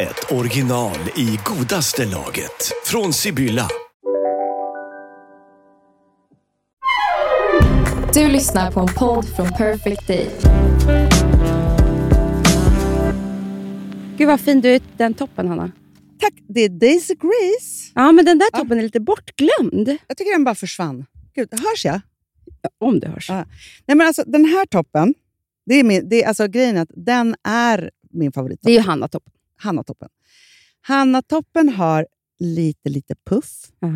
ett original i godaste laget. Från Sibylla. Du lyssnar på en podd från Perfect Day. Gud vad fin du är den toppen Hanna. Tack, det är Daisy Grace. Ja, men den där toppen är lite bortglömd. Jag tycker den bara försvann. Gud, hörs jag? Om det hörs. Ja. Nej, men alltså, den här toppen, det är min, det är, alltså, grejen är att den är min favorit. Det är ju Hanna-toppen. Hanna-toppen. Hanna-toppen har lite, lite puff. Ja.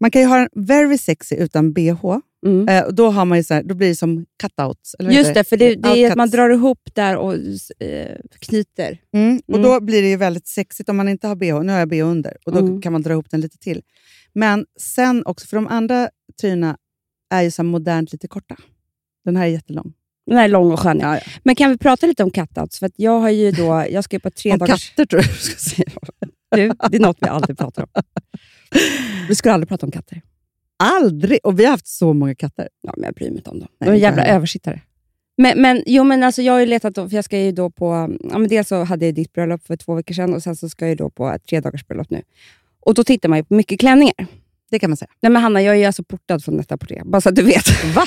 Man kan ju ha den very sexy utan bh. Mm. Eh, då, har man så här, då blir det som cutouts. Eller Just det, för det, det är att man drar ihop där och eh, knyter. Mm. Och Mm. Då blir det ju väldigt sexigt om man inte har bh. Nu har jag bh under och då Mm. kan man dra ihop den lite till. Men sen också, för de andra tröjorna är ju så modernt lite korta. Den här är jättelång. Den är lång och skön. ja. Ja. Men kan vi prata lite om cutouts? För jag har ju då, jag ska på tre Om dagars... katter tror jag du ska säga. Du, det är något vi aldrig pratar om. Vi skulle aldrig prata om katter. Aldrig! Och vi har haft så många katter. Ja, men jag bryr mig inte om dem. De är jävla översittare. Men, men, jo, men alltså, jag har ju letat, för jag ska ju då på... Ja, men dels så hade jag ditt bröllop för två veckor sedan och sen så ska jag då på ett tre dagars bröllop nu. Och då tittar man ju på mycket klänningar. Det kan man säga. Nej men Hanna, jag är ju alltså portad från detta porté. Bara så att du vet. Va?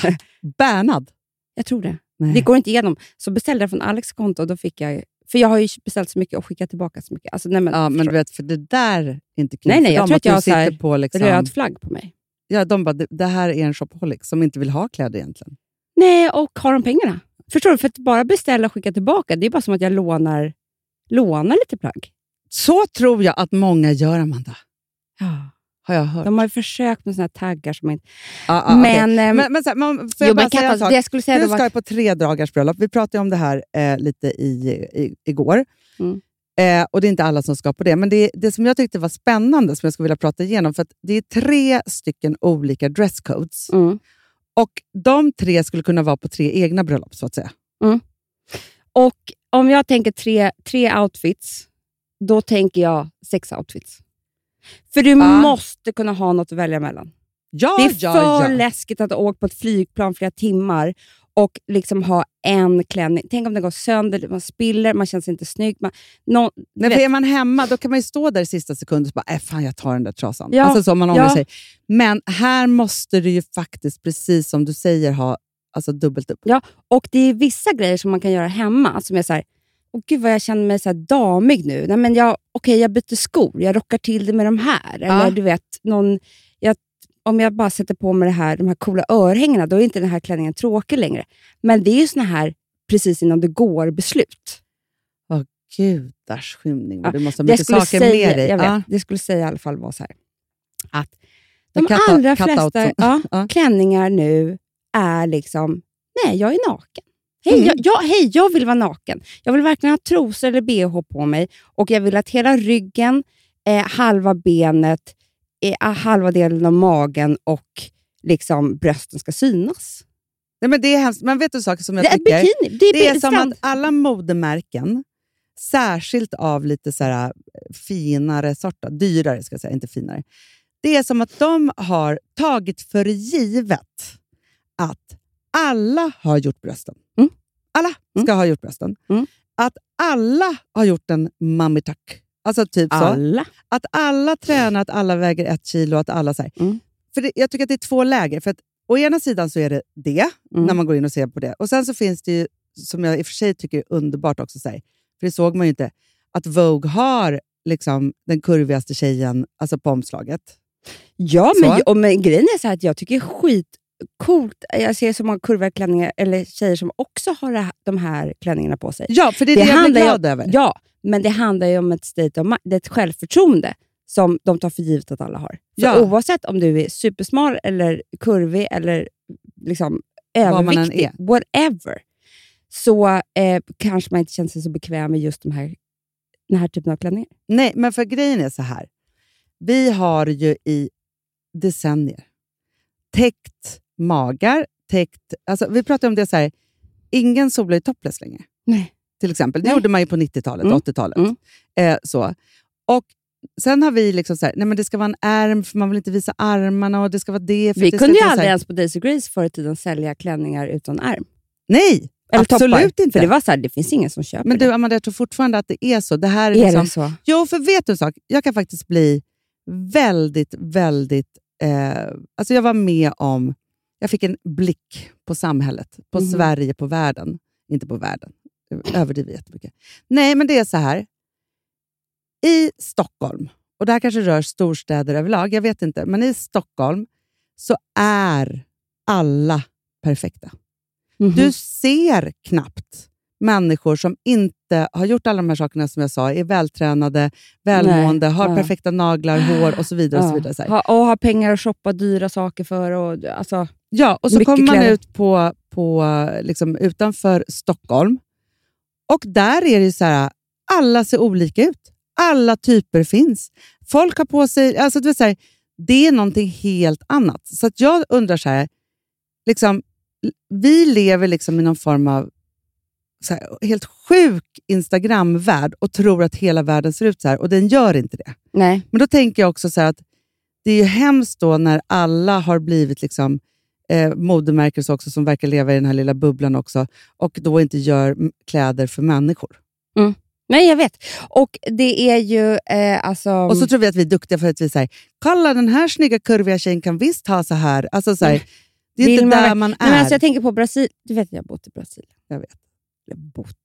Bernad? Jag tror det. Nej. Det går inte igenom. Så beställde jag från Alex konto och då fick jag... För jag har ju beställt så mycket och skickat tillbaka så mycket. Alltså, nej, men, Ja, men du vet, för det där är inte kul Nej, nej, jag tror att jag har här på liksom, röd flagg på mig. Ja, de bara, det, det här är en shopaholic som inte vill ha kläder egentligen. Nej, och har de pengarna? Förstår du? För att bara beställa och skicka tillbaka, det är bara som att jag lånar, lånar lite plagg. Så tror jag att många gör, Amanda. Ja. Har jag hört. De har ju försökt med såna taggar som inte... Ja, okej. men, ehm, men, men, så här, man, får jo, jag bara säga en sak? jag skulle säga Du var ska att, på tre dagars bröllop. Vi pratade om det här eh, lite i, i, igår. Mm. Eh, och Det är inte alla som ska på det, men det, det som jag tyckte var spännande, som jag skulle vilja prata igenom, för att det är tre stycken olika dresscodes. mm. Och de tre skulle kunna vara på tre egna bröllop, så att säga. Och om jag tänker tre, tre outfits, då tänker jag sex outfits. För du Ah. måste kunna ha något att välja mellan. Ja, Det är ja, för ja. läskigt att åka på ett flygplan flera timmar och liksom ha en klänning. Tänk om den går sönder, man spiller, man känner sig inte snygg. Man, du Nej, för är man hemma då kan man ju stå där i sista sekunden och bara, äh, fan jag tar den där trasan. Ja, Alltså så man ångrar ja. sig. Men här måste du ju faktiskt, precis som du säger, ha alltså, dubbelt upp. Och det är vissa grejer som man kan göra hemma som är så här, Åh gud vad jag känner mig så damig nu. Nej, men jag, okej, jag byter skor, jag rockar till det med de här. Eller Ja. du vet, någon, jag, om jag bara sätter på mig det här, de här coola örhängena, då är inte den här klänningen tråkig längre. Men det är ju såna här precis innan det går beslut. Gudars skymning, Ja, du måste ha mycket saker säga, med dig. Jag vet, Ja. Det skulle säga i alla fall vara så här. Att de cut- allra cut flesta Ja. klänningar nu är liksom, nej jag är naken. Hej, Mm. jag, jag, hej, jag vill vara naken. Jag vill verkligen ha trosor eller bh på mig och jag vill att hela ryggen, eh, halva benet, eh, halva delen av magen och liksom brösten ska synas. Nej, men det är hemskt. Men vet du saker som jag Det är tycker? bikini. Det är, Det är som att alla modemärken, särskilt av lite så här, eh, finare sorter, dyrare ska jag säga, inte finare. Det är som att de har tagit för givet att alla har gjort brösten. Mm. Alla ska ha gjort brösten. Mm. Att alla har gjort en mummy tuck. Alltså typ så. alla. Att alla tränar, att alla väger ett kilo. Att alla så. Mm. För det, Jag tycker att det är två läger. För att, å ena sidan så är det det, Mm. när man går in och ser på det. Och Sen så finns det ju, som jag i och för sig tycker är underbart också, så här, för det såg man ju inte, att Vogue har liksom den kurvigaste tjejen alltså på omslaget. Ja, Så. men, och, men grejen är så att jag tycker det skitcoolt. Jag ser så många kurviga klänningar, eller tjejer som också har det de här klänningarna på sig. Ja, för det är det, jag blir glad om, över. Ja, men det handlar ju om ett state of det är ett självförtroende som de tar för givet att alla har. För Ja. Oavsett om du är supersmal, eller kurvig eller liksom överviktig, whatever, så eh, kanske man inte känner sig så bekväm med just de här den här typen av klänningar. Nej, men för grejen är så här. Vi har ju i decennier täckt magar, täckt... Alltså, vi pratar om det så här, ingen solar i topless längre. Nej. Till exempel. Det Nej. gjorde man ju på 90-talet, Mm. 80-talet. Mm. Eh, så. Och Sen har vi liksom så här, nej men det ska vara en ärm för man vill inte visa armarna och det ska vara det. För Vi det kunde ju aldrig ens på Daisy Grace förr i tiden sälja klänningar utan ärm. Nej, Eller absolut toppar. inte. För det var så här, det finns ingen som köper men det. du Amanda, jag tror fortfarande att det är så. Det här är, är liksom, det så? Jo, för vet du en sak? Jag kan faktiskt bli väldigt, väldigt... Eh, alltså jag var med om... Jag fick en blick på samhället, på Mhm. Sverige, på världen. Inte på världen. Överdriver jättemycket. Nej, men det är så här. I Stockholm, och det här kanske rör storstäder överlag, jag vet inte, men i Stockholm så är alla perfekta. Mhm. Du ser knappt människor som inte har gjort alla de här sakerna som jag sa, är vältränade, välmående, Nej, har ja. perfekta naglar, hår och så vidare. Och så vidare så. Ha, och ha pengar att shoppa dyra saker för. Och, alltså, Ja, och så kommer man kläder. ut på, på, liksom, utanför Stockholm och där är det så här, alla ser olika ut. Alla typer finns. Folk har på sig... Alltså, så här, det är någonting helt annat. Så jag undrar så här, liksom, vi lever liksom i någon form av här, helt sjuk Instagram-värld och tror att hela världen ser ut så här och den gör inte det. nej. Men då tänker jag också så här att det är ju hemskt då när alla har blivit liksom, eh, modemärken också som verkar leva i den här lilla bubblan också och då inte gör kläder för människor. nej, jag vet. Och det är ju... Eh, alltså, Och så tror vi att vi är duktiga för att vi säger kolla den här snygga kurviga tjejen kan visst ha så här. Alltså, så här det är Vill inte man där man är. nej, men alltså, jag tänker på Brasilien. Du vet att jag har bott i Brasilien. Jag vet. Bott.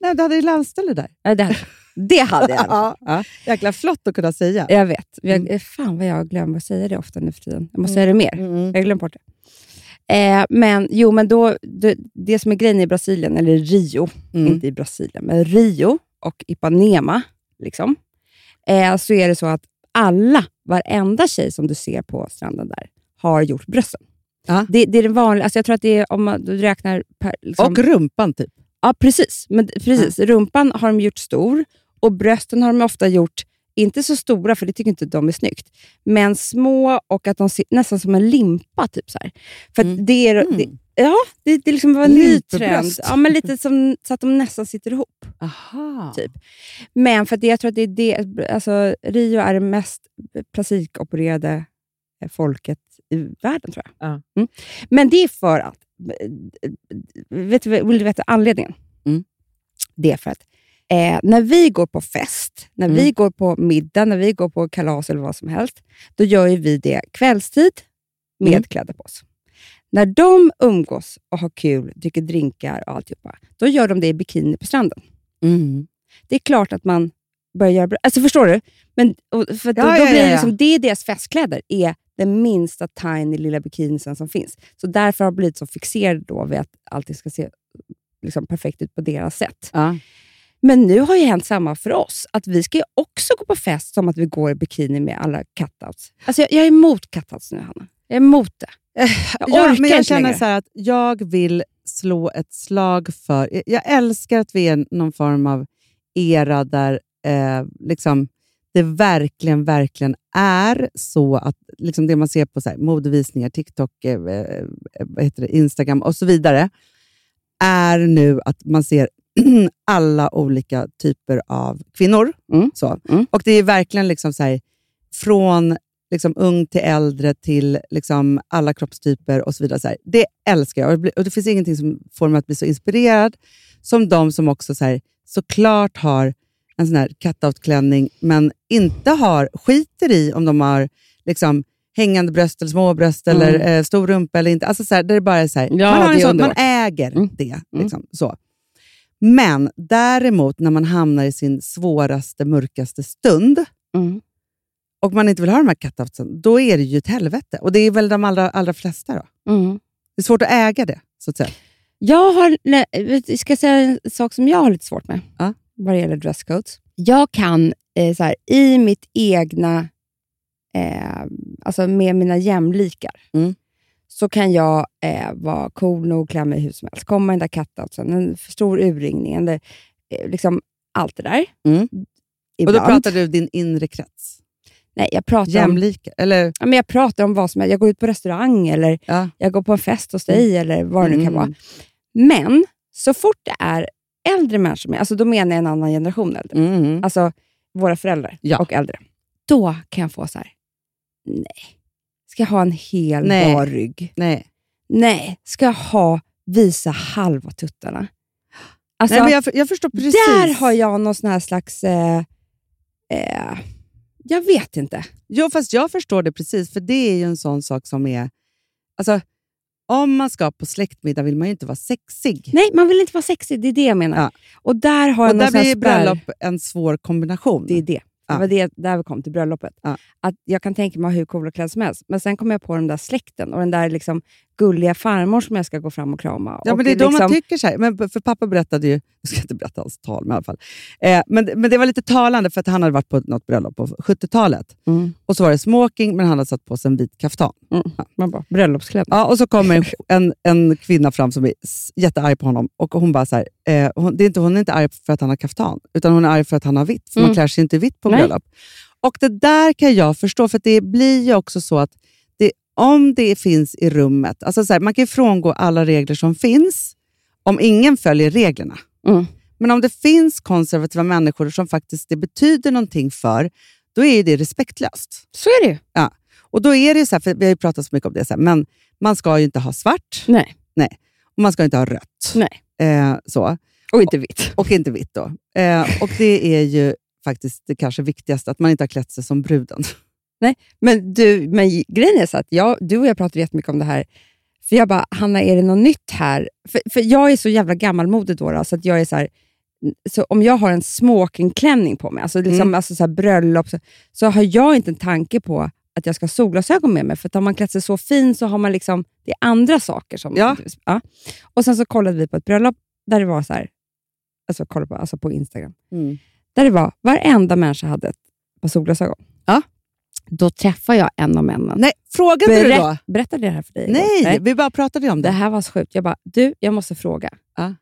Nej, du hade ju landställe där. Ja, det, hade, det hade jag. ja, ja. Jäkla flott att kunna säga. Jag vet. Jag, Mm. Fan vad jag glömmer att säga det ofta nu för tiden. Jag måste säga det mer. Mm. Jag har glömt bort det. Eh, men jo, men då, det, det som är grejen i Brasilien, eller Rio, Mm. inte i Brasilien, men Rio och Ipanema, liksom, eh, så är det så att alla, varenda tjej som du ser på stranden där, har gjort brösten. Ja. Det, det är den vanliga, alltså jag tror att det är, om man, du räknar per, liksom, Och rumpan typ. Ja, precis. Men, precis. Rumpan har de gjort stor och brösten har de ofta gjort, inte så stora, för det tycker inte de är snyggt, men små och att de ser nästan som en limpa. Typ så här. För Mm. det är, Mm. det, ja, det, det liksom var en ny trend. Ja, men lite som, så att de nästan sitter ihop. Aha. Typ. Men för att det, jag tror att det är det, alltså, Rio är det mest plastikopererade eh, folket världen, tror jag. Ja. Mm. Men det är för att, vet du, vill du veta anledningen? Mm. Det är för att eh, när vi går på fest, när Mm. vi går på middag, när vi går på kalas eller vad som helst, då gör ju vi det kvällstid med Mm. kläder på oss. När de umgås och har kul, dricker drinkar och alltihopa, då gör de det i bikini på stranden. Mm. Det är klart att man börjar göra... Alltså förstår du? Men, för att då, Ja, då ja, blir ja, det, ja. liksom, det är deras festkläder, är den minsta tiny lilla bikinisen som finns. Så därför har jag blivit så fixerad då vid att allting ska se liksom, perfekt ut på deras sätt. Ja. Men nu har ju hänt samma för oss. Att vi ska också gå på fest som att vi går i bikini med alla cutouts. Alltså jag, jag är emot cutouts nu, Hanna. Jag är emot det. Jag Ja, orkar men jag känner längre. så här att jag vill slå ett slag för... jag- Jag älskar att vi är någon form av era där eh, liksom, det verkligen, verkligen är så att liksom det man ser på så här, modevisningar, TikTok, eh, eh, det, Instagram och så vidare, är nu att man ser alla olika typer av kvinnor. Mm. Så. Mm. Och det är verkligen liksom så här, från liksom ung till äldre till liksom alla kroppstyper och så vidare. Så här. Det älskar jag och det, och det finns ingenting som får mig att bli så inspirerad som de som också så här, såklart har en sån här cut-out-klänning men inte har, skiter i om de har liksom, hängande bröst eller små bröst Mm. eller eh, stor rumpa eller inte. Alltså så här, där det bara är så här, Ja, man, har en sån, man äger Mm. det. Liksom, så. Men däremot när man hamnar i sin svåraste, mörkaste stund Mm. och man inte vill ha de här cut-outsen, då är det ju ett helvete. Och det är väl de allra, allra flesta då. Mm. Det är svårt att äga det, så att säga. Jag har, nej, ska säga en sak som jag har lite svårt med Ja. Vad det gäller dresscodes. Jag kan eh, så här, i mitt egna, eh, alltså med mina jämlikar, Mm. så kan jag eh, vara cool nog, klä mig hur som helst. Komma den där cutoutsen, en för stor urringning, eller, eh, liksom, allt det där. Mm. Och då pratar du din inre krets. Nej, jag pratar om, Jämlika. Eller, ja, men jag pratar om vad som helst. Jag går ut på restaurang eller ja. jag går på en fest hos dig eller vad det nu kan Mm. vara. Men så fort det är äldre människor med, alltså då menar jag en annan generation äldre, Mm. alltså våra föräldrar Ja. och äldre, då kan jag få så här, nej, ska jag ha en hel Nej. bar rygg? Nej. Nej, ska jag ha visa halva tuttarna? Alltså, Nej, men jag, jag förstår precis. där har jag någon sån här slags... Eh, eh, jag vet inte. Jo, fast jag förstår det precis, för det är ju en sån sak som är... Alltså, om man ska på släktmiddag vill man ju inte vara sexig. Nej, man vill inte vara sexig. Det är det jag menar. Ja. Och där har jag och där blir bröllop en svår kombination. Det är det. Ja. Det var det där vi kom till bröllopet. Ja. Att jag kan tänka mig hur coola kläder som helst, men sen kommer jag på den där släkten och den där liksom gulliga farmor som jag ska gå fram och krama. Ja, och men det är då liksom, man tycker så här. Men för pappa berättade ju, jag ska inte berätta hans tal, men i alla fall. Eh, men, men det var lite talande för att han hade varit på något bröllop på 70-talet. Mm. Och så var det smoking, men han hade satt på sig en vit kaftan. Mm. Man bara, bröllopskläder. Ja, och så kommer en, en kvinna fram som är jättearg på honom. Och hon bara så här, eh, hon, det är inte, hon är inte arg för att han har kaftan, utan hon är arg för att han har vitt. För man Mm. klär sig inte vitt på Nej. bröllop. Och det där kan jag förstå, för det blir ju också så att om det finns i rummet, alltså så här, man kan ju frångå alla regler som finns om ingen följer reglerna. Mm. Men om det finns konservativa människor som faktiskt det betyder någonting för, då är det respektlöst. Så är det ju. Och då är det så här, för vi har ju pratat så mycket om det, så här, men man ska ju inte ha svart Nej. och man ska inte ha rött. Nej. Eh, så. Och inte vitt. Och inte vitt då. Eh, och det är ju faktiskt det kanske viktigaste, att man inte har klätt sig som bruden. Men, du, men grejen är så att jag, du och jag pratade jättemycket om det här. För jag bara, Hanna, är det något nytt här? För, för jag är så jävla gammalmodig då, då så att jag är så här, så om jag har en smokingklänning på mig, alltså, liksom, Mm. alltså så här bröllop, så, så har jag inte en tanke på att jag ska ha solglasögon med mig. För att har man klätt sig så fin så har man liksom, det är andra saker. som Ja. ja. Och Sen så kollade vi på ett bröllop där det var så här, alltså, kolla på, alltså på Instagram, där det var varenda människa hade ett par solglasögon. Då träffade jag en av männen. Nej, frågade du då? Berätt, berättade jag det här för dig? igår? Nej, vi bara pratade om Det det. här var så sjukt. Jag bara, du, jag måste fråga. Ja.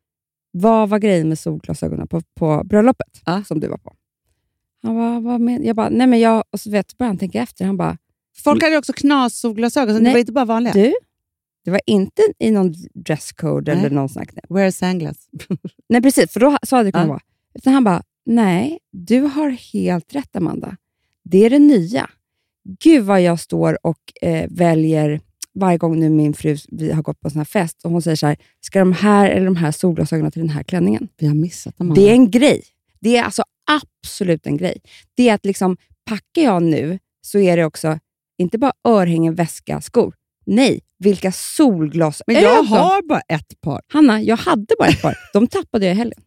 Vad var grejen med solglasögonen på, på bröllopet Ja. som du var på? Han bara, vad men? Jag bara, nej men jag... Och så vet, började han tänka efter. Han bara, Folk hade ju också knas-solglasögon, så det Nej. var inte bara vanliga. du, det var inte i någon dresscode Nej. eller någon sån här. Wear sunglass. Nej, precis. För då så hade det kunnat Ja. vara. Utan han bara, nej, du har helt rätt Amanda. Det är det nya. Gud vad jag står och eh, väljer varje gång nu min fru vi har gått på en sån här fest och hon säger så här, ska de här eller de här solglasögonen till den här klänningen? Vi har missat Amanda. Det är en grej. Det är alltså absolut en grej. Det är att liksom, packar jag nu så är det också inte bara örhängen, väska, skor. Nej, vilka solglasögon. Men jag har bara ett par. Hanna, jag hade bara ett par. De tappade jag i helgen.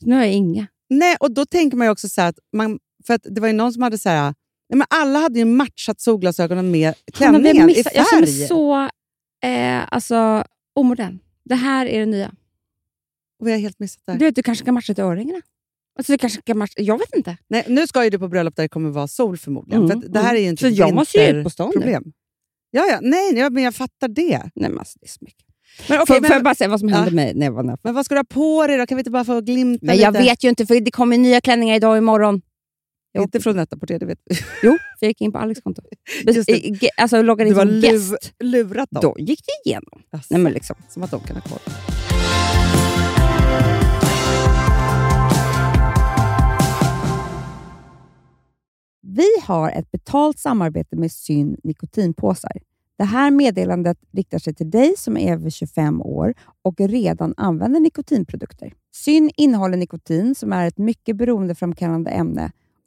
Nu har jag inga. Nej, och då tänker man ju också så att, man, för att det var ju någon som hade så här, nej, men alla hade ju matchat solglasögonen med klänningen i missat- Jag känner färg. mig så eh, alltså, omodern. Det här är det nya. Och vi har helt missat det. Du, vet, du kanske kan matcha till örhängena. Alltså, du kanske kan matcha, jag vet inte. Nej, nu ska ju du på bröllop där det kommer vara sol förmodligen. Mm, för det här är ju inte Så ett jag måste ju ut på stan nu. vinterproblem. Ja, ja, nej, ja, men jag fattar det. Nej, men alltså, det är så mycket. Men, Okej, får, men- jag bara säga vad som hände Ja. mig när jag var där? Men vad ska du ha på dig då? Kan vi inte bara få glimta Men jag lite? vet ju inte, för det kommer nya klänningar idag och imorgon. Jag Inte från på det, vet vi. Jo, för jag gick in på Alex konto. Alltså loggade in som lu- gäst. lurat dem. Då gick det igenom. Alltså, Nej, men liksom. Som att de kan ha koll. Vi har ett betalt samarbete med Syn nikotinpåsar. Det här meddelandet riktar sig till dig som är över 25 år och redan använder nikotinprodukter. Syn innehåller nikotin som är ett mycket beroendeframkallande ämne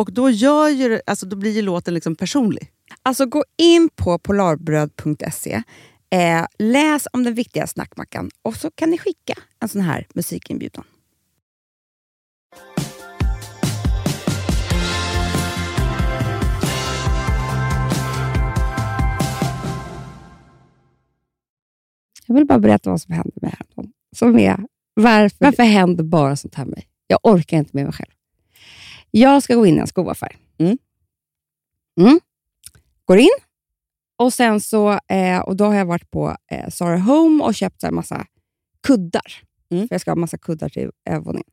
Och då, gör ju, alltså, då blir ju låten liksom personlig. Alltså gå in på polarbröd.se, eh, läs om den viktiga snackmackan och så kan ni skicka en sån här musikinbjudan. Jag vill bara berätta vad som hände mig häromdagen. Som är, varför, varför händer bara sånt här med mig? Jag orkar inte med mig själv. Jag ska gå in i en skoaffär. Mm. Mm. Går in och sen så, eh, och då har jag varit på eh, Zara Home och köpt här massa kuddar. Mm. För jag ska ha massa kuddar till övervåningen.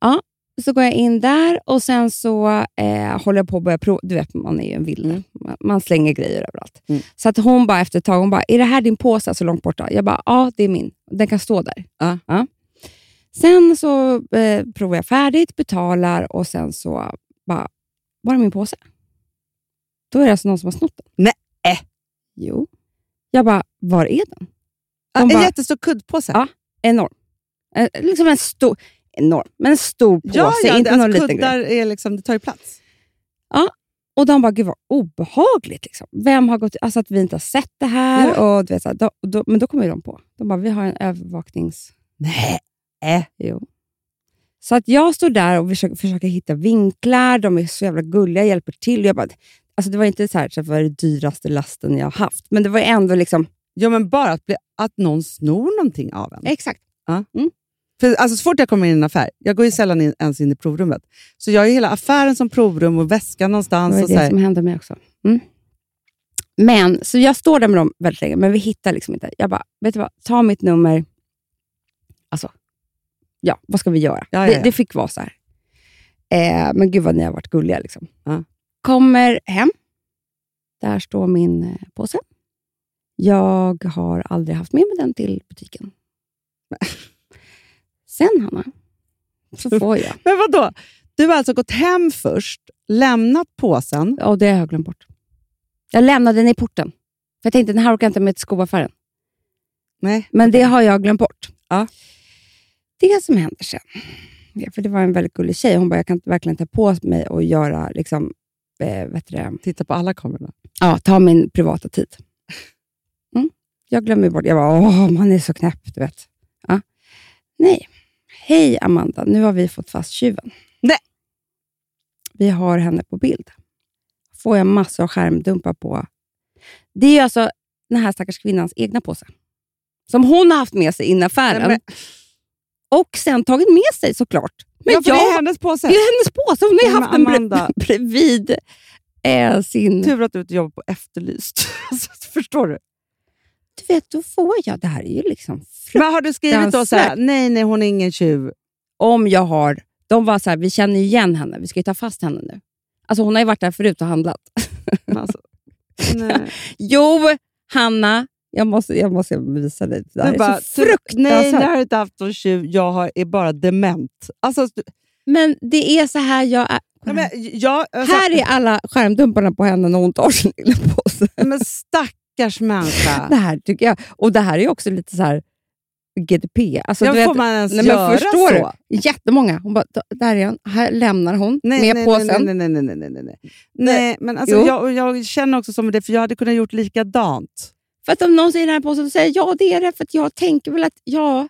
Ja, så går jag in där och sen så eh, håller jag på att börja prova. Du vet, man är ju en vilde. Mm. Man, man slänger grejer överallt. Mm. Så att hon bara efter ett tag, hon bara, är det här din påse så långt borta? Jag bara, ja det är min. Den kan stå där. Ja. Sen så eh, provar jag färdigt, betalar och sen så bara, var är min påse? Då är det alltså någon som har snott den. Nej. Jo. Jag bara, var är den? Ja, De en bara- jättestor kuddpåse. Ja. Enorm. Eh, liksom en stor, enorm, men en stor påse, ja, ja, inte det- någon alltså, liten kuddar grej. är liksom, det tar ju plats. Och de bara, gud vad obehagligt. Liksom. Vem har gått, alltså att vi inte har sett det här. Och, du vet, så här, då, då, men då kommer de på. De bara, vi har en övervaknings... Nej. Jo. Så att jag står där och försöker, försöker hitta vinklar. De är så jävla gulliga, hjälper till. Jag bara, alltså det var inte så här, så det var det dyraste lasten jag har haft, men det var ändå liksom... Ja, men bara att bli att någon snor någonting av en. Exakt. För, alltså, så fort jag kommer in i en affär, jag går ju sällan in, ens in i provrummet, så jag har hela affären som provrum och väskan Det någonstans. var Och det så här, som hände mig också. Mm. Men, så jag står där med dem väldigt länge, men vi hittar liksom inte. Jag bara, vet du vad? Ta mitt nummer. Alltså, ja, vad ska vi göra? Ja, ja, Det, ja. det fick vara så här. Eh, men gud vad ni har varit gulliga. Liksom. Kommer hem. Där står min eh, påse. Jag har aldrig haft med mig den till butiken. Sen, Hanna, så får jag. Men vadå? Du har alltså gått hem först, lämnat påsen. Ja, det har jag glömt bort. Jag lämnade den i porten. För jag tänkte, den här orkar jag inte med till skoaffären. Nej. Men det har jag glömt bort. Ja. Det som händer sen, ja, för det var en väldigt gullig tjej. Hon bara, jag kan verkligen ta på mig och göra, liksom, eh, vet det, Titta på alla kamerorna. ja, ta min privata tid. Mm. Jag glömmer bort. Jag bara, åh, man är så knäpp, du vet. Ja. Nej. Hej Amanda, nu har vi fått fast tjuven. Nej. Vi har henne på bild. Får jag massor av skärmdumpar på. Det är alltså den här stackars kvinnans egna påse. Som hon har haft med sig in i affären. Nej, men- Och sen tagit med sig såklart. Men ja, för jag, det är hennes påse. det är hennes påse. Hon har ju haft den Amanda. bre- bredvid eh, sin... Tur att du inte jobbar på Efterlyst. Förstår du? Du vet, då får jag. Det här är ju liksom Men har du skrivit då så här, nej, nej, hon är ingen tjuv. om jag har... De var så här, vi känner igen henne, vi ska ju ta fast henne nu. Alltså hon har ju varit där förut och handlat. Alltså. Jo, Hanna, jag måste, jag måste visa dig. Det Du är bara, så du- Nej, fruktansvärt. jag har inte haft någon tjuv. Jag har, är bara dement. Alltså, Men det är så här jag är. nej, men, jag, alltså, här är alla skärmdumparna på henne när hon tar sin lilla påse. men stackars människa. Det här tycker jag. Och det här är också lite så här GDP. Alltså, Ja, du vet, får man ens nej, göra men förstår så? Du? Jättemånga. Hon bara, "Da- där är han. Här lämnar hon Nej, med nej, påsen. nej, nej, nej, nej, nej, nej, nej. nej men alltså, Jo. jag, jag känner också som det, för jag hade kunnat gjort likadant. För att om någon säger den här påsen, så säger jag ja, det är det. För jag tänker väl att ja,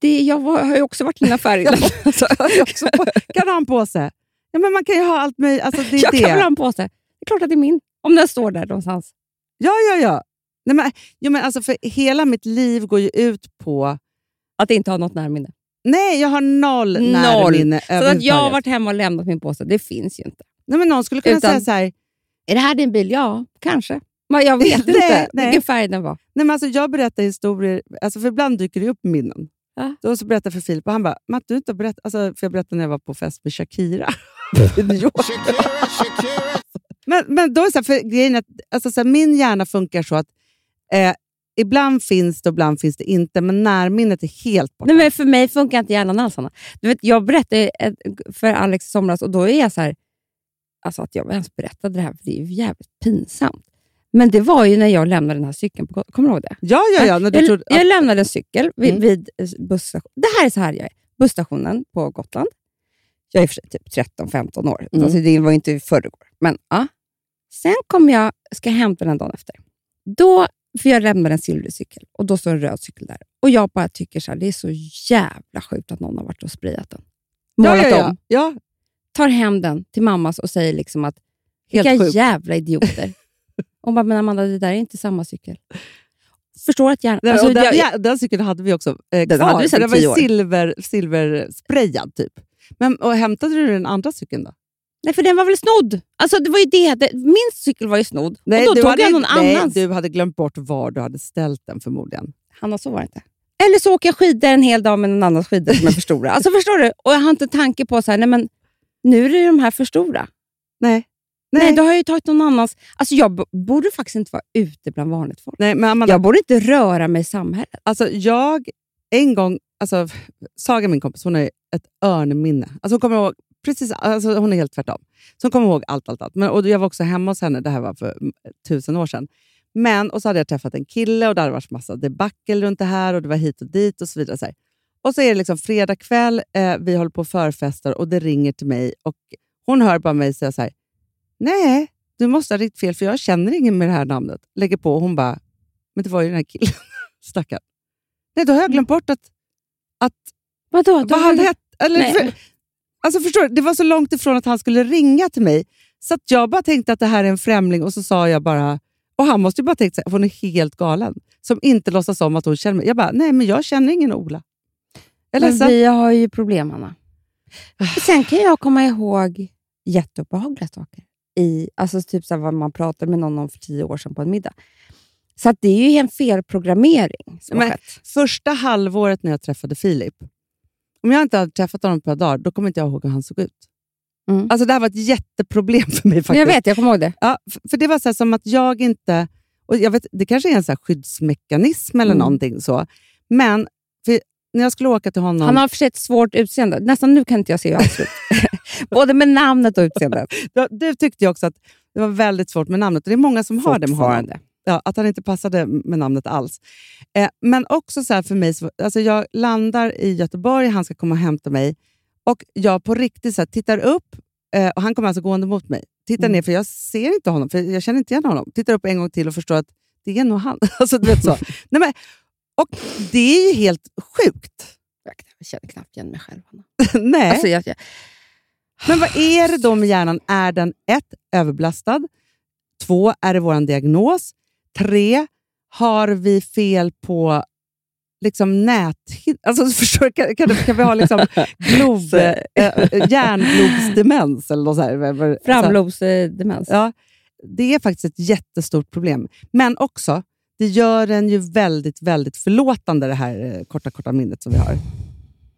det, jag var, har ju också varit i en affär innan. Alltså, också på, kan ha en påse? Ja, men man kan ju ha allt möjligt. Alltså, det är jag det. kan väl ha en påse. Det är klart att det är min. Om den står där någonstans. Ja, ja, ja. Nej, men, jo, men alltså, för hela mitt liv går ju ut på... Att inte ha något närminne. Nej, jag har noll, Noll. närminne Så att jag har varit hemma och lämnat min påse, det finns ju inte. Nej, men någon skulle kunna Utan- säga så här, Är det här din bil? Ja, kanske. Men jag vet Nej, inte nej. vilken färg den var. Nej, men alltså, jag berättar historier, alltså, för ibland dyker det upp minnen. Ja. Då så berättar jag för Filip och han bara, Matt, du inte berättat, alltså, för jag berättade när jag var på fest med Shakira i New York. men, men då är så här, för grejen att alltså, så här, min hjärna funkar så att eh, ibland finns det och ibland finns det inte, men närminnet är helt borta. Nej, men för mig funkar inte hjärnan alls, Anna. Du vet, Jag berättade ett- för Alex i somras och då är jag så här, alltså att jag ens berättade det här, för det är ju jävligt pinsamt. Men det var ju när jag lämnade den här cykeln. På, kommer du ihåg det? ja, ja, ja. När du jag, trodde, jag lämnade en cykel vid, Mm. vid busstationen. Det här är så här jag är. Busstationen på Gotland. Jag är för sig typ 13-15 år. Mm. Alltså det var ju inte i förrgår. Men ja. Sen kommer jag, ska hämta den dagen efter. Då, för jag lämnade en silvrig cykel och då står en röd cykel där. Och jag bara tycker så här, det är så jävla sjukt att någon har varit och sprayat den. ja, Målat ja, ja. om. ja, Tar hem den till mammas och säger liksom att Helt vilka sjukt. jävla idioter. Hon bara, men Amanda, det där är inte samma cykel. Förstår att hjärnan... Den, Alltså, den, jag- ja, den cykeln hade vi också eh, Den kvar. för den var år. silver, silversprayad typ. Men, och hämtade du den andra cykeln då? Nej, för den var väl snodd? Alltså, det var ju det. det min cykel var ju snodd. och då tog hade, jag någon nej, annans. du hade glömt bort var du hade ställt den förmodligen. Hanna, så var det inte. Eller så åker jag skidor en hel dag med någon annans skidor som är för stora. Alltså, förstår du? Och jag har inte tanke på så här, nej men nu är det de här för stora. Nej. Nej, Nej, då har jag ju tagit någon annans. Alltså, jag borde faktiskt inte vara ute bland vanligt folk. nej men Amanda, Jag borde inte röra mig i samhället. alltså, jag en gång, alltså, Saga min kompis, hon har ett örnminne. Alltså, hon kommer ihåg precis, alltså, hon är helt tvärtom. Så hon kommer ihåg allt, allt, allt. Men, och jag var också hemma hos henne, det här var för mm, tusen år sedan. Men, och så hade jag träffat en kille och det hade varit massa debacle runt det här och det var hit och dit och så vidare. Så här. Och så är det liksom fredag kväll, eh, vi håller på och förfestar och det ringer till mig och hon hör bara mig säga så här, nej, du måste ha ringt fel för jag känner ingen med det här namnet. Lägger på och hon bara, men det var ju den här killen. Stackarn. Nej, då har jag glömt bort att, att Vadå? Vad han hette. Eller, för, alltså förstår du, det var så långt ifrån att han skulle ringa till mig. Så jag bara tänkte att det här är en främling och så sa jag bara, Och han måste ju bara tänkt att hon är helt galen. Som inte låtsas om att hon känner mig. Jag bara, nej men jag känner ingen Ola. Jag Men vi har ju problem, Anna. Sen kan jag komma ihåg jätteobehagliga saker. I, alltså typ så vad man pratade med någon om för tio år sedan på en middag. Så det är ju en felprogrammering som har Men- skett. Första halvåret när jag träffade Filip, om jag inte hade träffat honom på ett par dagar, då kommer inte jag ihåg hur han såg ut. Mm. Alltså Det här var ett jätteproblem för mig. faktiskt. Jag vet, jag kommer ihåg det. Ja, för det var så som att jag inte... Och jag vet, det kanske är en så här skyddsmekanism eller Mm. någonting så. Men när jag skulle åka till honom... Han har för sig ett svårt utseende. Nästan nu kan inte jag se hur han ser ut. Både med namnet och utseendet. du, tyckte ju också att det var väldigt svårt med namnet. Och det är många som har det med. Fortfarande. Ja, att han inte passade med namnet alls. Eh, men också så för mig, så, alltså jag landar i Göteborg, han ska komma och hämta mig. Och jag på riktigt så här, tittar upp, eh, och han kommer alltså gående mot mig. Tittar Mm. ner, för jag ser inte honom, för jag känner inte igen honom. Tittar upp en gång till och förstår att det är nog han. alltså, du vet så. Nej, men, och det är ju helt sjukt. Jag känner knappt igen mig själv. Nej. Alltså, jag, jag, Men vad är det då med hjärnan? Är den ett, överbelastad? Två, är det vår diagnos? Tre, har vi fel på liksom nät... Alltså, förstår, kan, kan, kan vi ha liksom glob, äh, hjärnglobsdemens? Eller något så här? framlobsdemens. Ja, det är faktiskt ett jättestort problem. Men också, det gör den ju väldigt, väldigt förlåtande, det här eh, korta, korta minnet som vi har.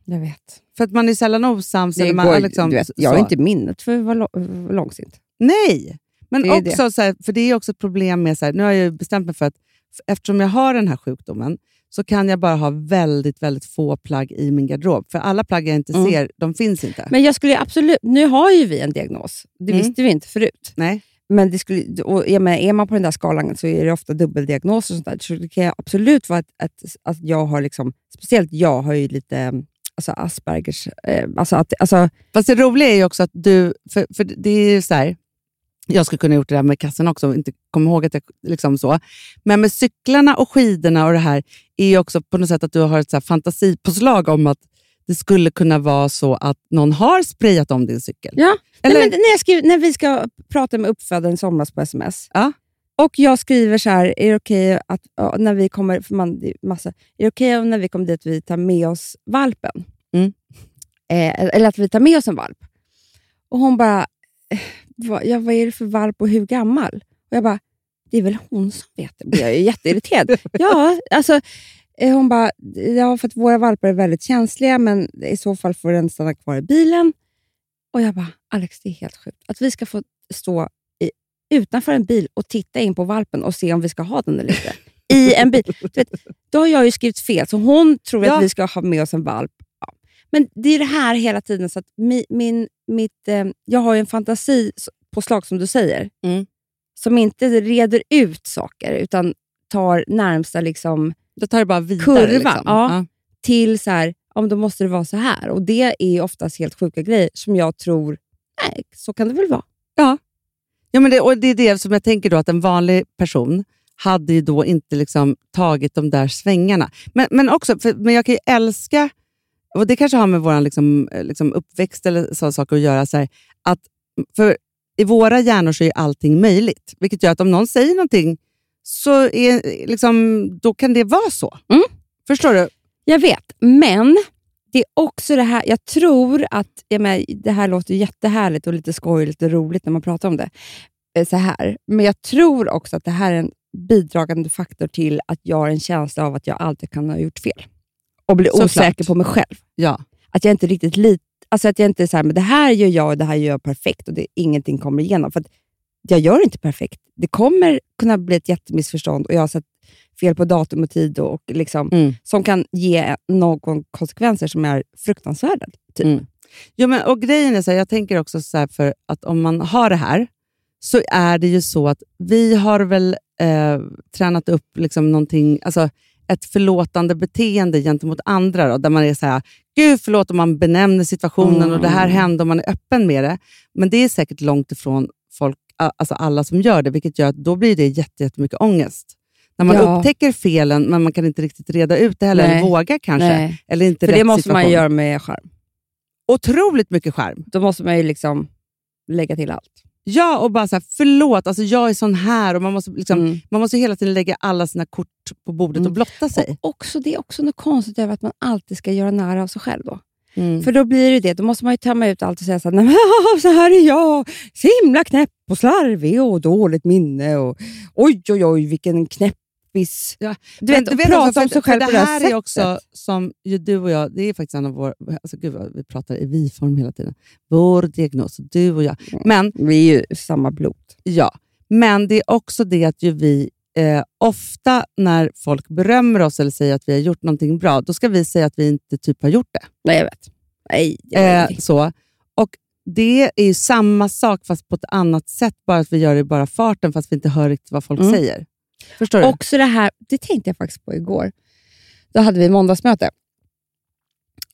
Jag vet. För att man är sällan osams. Det man, går, liksom, du vet, jag har inte minnet för att vara lång- långsint. Nej, men Det också så här, för det är också ett problem med, så här, nu har jag ju bestämt mig för att eftersom jag har den här sjukdomen så kan jag bara ha väldigt, väldigt få plagg i min garderob. För alla plagg jag inte Mm. ser, de finns inte. Men jag skulle absolut... Nu har ju vi en diagnos. Det Mm. visste vi inte förut. Nej. Men det skulle, och, jag menar, är man på den där skalan så är det ofta dubbeldiagnoser och sånt där. Så det kan absolut vara att, att, att jag har, liksom, speciellt jag har ju lite alltså Aspergers. Eh, alltså att, alltså, Fast det roliga är ju också att du, för, för det är ju så här, jag skulle kunna gjort det där med kassan också inte komma ihåg att jag liksom så. Men med cyklarna och skidorna och det här är ju också på något sätt att du har ett så här fantasipåslag om att det skulle kunna vara så att någon har sprayat om din cykel. ja. Eller- Nej, men när, jag skriver, när vi ska prata med uppfödaren somras på sms Ja. Och jag skriver så här, är det okej att ja, när vi kommer, för man, massa, är det okej om när vi kommer dit vi tar med oss valpen? Mm. Eh, eller att vi tar med oss en valp. Och hon bara, eh, vad, ja, vad är det för valp och hur gammal? Och jag bara, det är väl hon som vet det. Jag är ju jätteirriterad. ja, alltså, eh, hon bara, ja, för att våra valpar är väldigt känsliga, men i så fall får den stanna kvar i bilen. Och jag bara, Alex, det är helt sjukt. Att vi ska få stå utanför en bil och titta in på valpen och se om vi ska ha den eller inte. I en bil. Du vet, då har jag ju skrivit fel, så hon tror Ja. att vi ska ha med oss en valp. Ja. Men det är det här hela tiden. Så att mi, min, mitt, eh, jag har ju en fantasi på slag, som du säger, Mm. som inte reder ut saker, utan tar närmsta liksom, Då tar det bara vidare. Kurvan, liksom. ja. till så här, om då måste det vara så här. Och Det är oftast helt sjuka grejer som jag tror, nej, så kan det väl vara. Ja, men det, och det är det som jag tänker då, att en vanlig person hade ju då inte liksom tagit de där svängarna. Men, men också, för, men jag kan ju älska, och det kanske har med vår liksom, eh, liksom uppväxt eller sådana saker att göra, så här, att för i våra hjärnor så är allting möjligt. Vilket gör att om någon säger någonting, så är, liksom, då kan det vara så. Mm. Förstår du? Jag vet, men det är också det här, jag tror att, jag menar, det här låter jättehärligt och lite skojigt och roligt när man pratar om det, eh, så här. men jag tror också att det här är en bidragande faktor till att jag har en känsla av att jag alltid kan ha gjort fel. Och bli Såklart. osäker på mig själv. Ja. Att jag inte riktigt lit, alltså att jag inte är så här, men det här gör jag och det här gör jag perfekt och det, ingenting kommer igenom. För jag gör inte perfekt. Det kommer kunna bli ett jättemissförstånd och jag har sett fel på datum och tid och, och liksom, Mm. som kan ge någon konsekvenser som är fruktansvärda. Typ. Mm. Jo, men, och grejen är så här, jag tänker också så för att om man har det här, så är det ju så att vi har väl eh, tränat upp liksom någonting, alltså ett förlåtande beteende gentemot andra, då, där man är så här, gud förlåt om man benämner situationen och det här hände och man är öppen med det. Men det är säkert långt ifrån folk, alltså alla som gör det, vilket gör att då blir det jätte- jättemycket ångest. När man Ja. upptäcker felen, men man kan inte riktigt reda ut det heller, Nej. eller vågar kanske. Nej. Eller inte För det måste man situation. göra med charm. Otroligt mycket skärm. Då måste man ju liksom lägga till allt. Ja, och bara så här, förlåt, alltså jag är sån här. Och man, måste liksom, Mm. man måste hela tiden lägga alla sina kort på bordet och Mm. blotta sig. Och också, det är också något konstigt över att man alltid ska göra nära av sig själv. Då. Mm. För då blir det det. Då måste man ju tömma ut allt och säga så här, "Nej, men, så här är jag. Så himla knäpp och slarvig och dåligt minne. Och, oj, oj, oj, vilken knäppis. Ja, Du vet, och prata om sig själv för på det det här här är också som du och jag, det är faktiskt en av våra, alltså gud vi pratar i vi-form hela tiden. Vår diagnos, du och jag. Men, Vi är ju samma blod. ja, men det är också det att ju vi eh, ofta när folk berömmer oss eller säger att vi har gjort någonting bra, då ska vi säga att vi inte typ har gjort det. Nej, jag vet. Nej, jag vet Eh, så. Och det är ju samma sak fast på ett annat sätt, bara att vi gör det i bara farten fast vi inte hör riktigt vad folk Mm. säger. Förstår du? Också det här, det tänkte jag faktiskt på igår. Då hade vi måndagsmöte.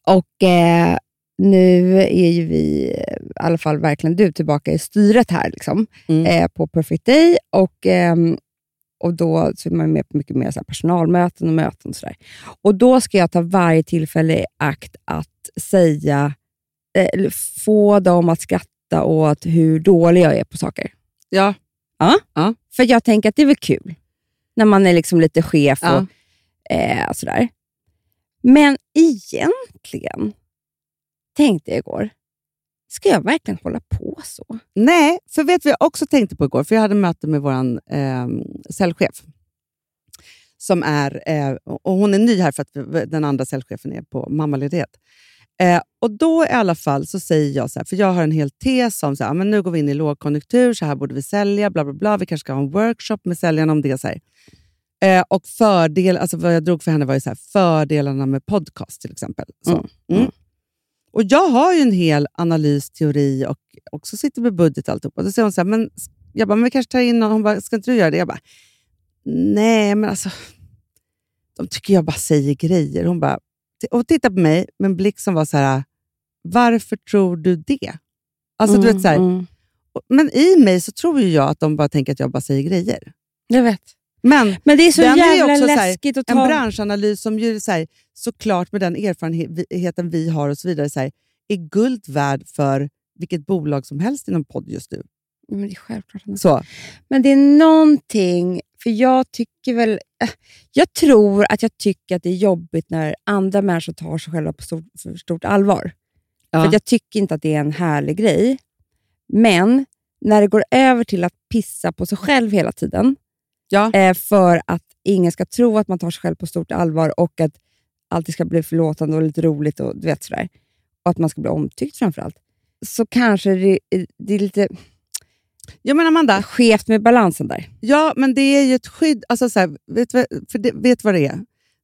Och eh, nu är ju vi, eh, i alla fall verkligen du, tillbaka i styret här liksom, Mm. eh, på Perfect Day. Och, ehm, och då så är man med på mycket mer så personalmöten och möten. Och, så där. och Då ska jag ta varje tillfälle i akt att säga, eh, få dem att skratta åt hur dålig jag är på saker. ja. För jag tänker att det är väl kul när man är liksom lite chef och eh, sådär. Men egentligen, tänkte jag igår, ska jag verkligen hålla på så? Nej, för vet vad jag också tänkte på igår? För jag hade möte med vår eh, säljchef. Som är, eh, och hon är ny här för att den andra säljchefen är på mammaledighet. Eh, och då i alla fall så säger jag så här, för jag har en hel tes om så här, men nu går vi in i lågkonjunktur, så här borde vi sälja, bla bla bla. Vi kanske ska ha en workshop med säljarna om det. Så. Eh, och fördel, alltså vad jag drog för henne var ju så här, fördelarna med podcast till exempel. Så. Mm. Mm. Och jag har ju en hel analys, teori och också sitter med budget och alltihop. Och då säger hon så här, men jag bara, men vi kanske tar in någon. Hon bara, ska inte du göra det? Jag bara, nej men alltså, de tycker jag bara säger grejer. Hon bara, och tittar på mig med en blick som var så här, varför tror du det? Alltså du vet så här, Mm, Men i mig så tror jag att de bara tänker att jag bara säger grejer. jag vet. Men Men det är så Den är jävla också så här, läskigt att en ta... branschanalys som ju så här, såklart med den erfarenheten vi har och så vidare så här, är guld värd för vilket bolag som helst inom podd just nu. Men det är självklart. Så. Men det är någonting, för jag tycker väl... eh, Jag tror att jag tycker att det är jobbigt när andra människor tar sig själva på stort, stort allvar. Ja. För jag tycker inte att det är en härlig grej. Men när det går över till att pissa på sig själv hela tiden, Ja. eh, för att ingen ska tro att man tar sig själv på stort allvar och att allt ska bli förlåtande och lite roligt och du vet sådär. Och att man ska bli omtyckt framför allt. Så kanske det, det är lite Ja, men Amanda, skevt med balansen där. ja, men det är ju ett skydd. Alltså, så här, vet, du vad- för det, vet vad det är?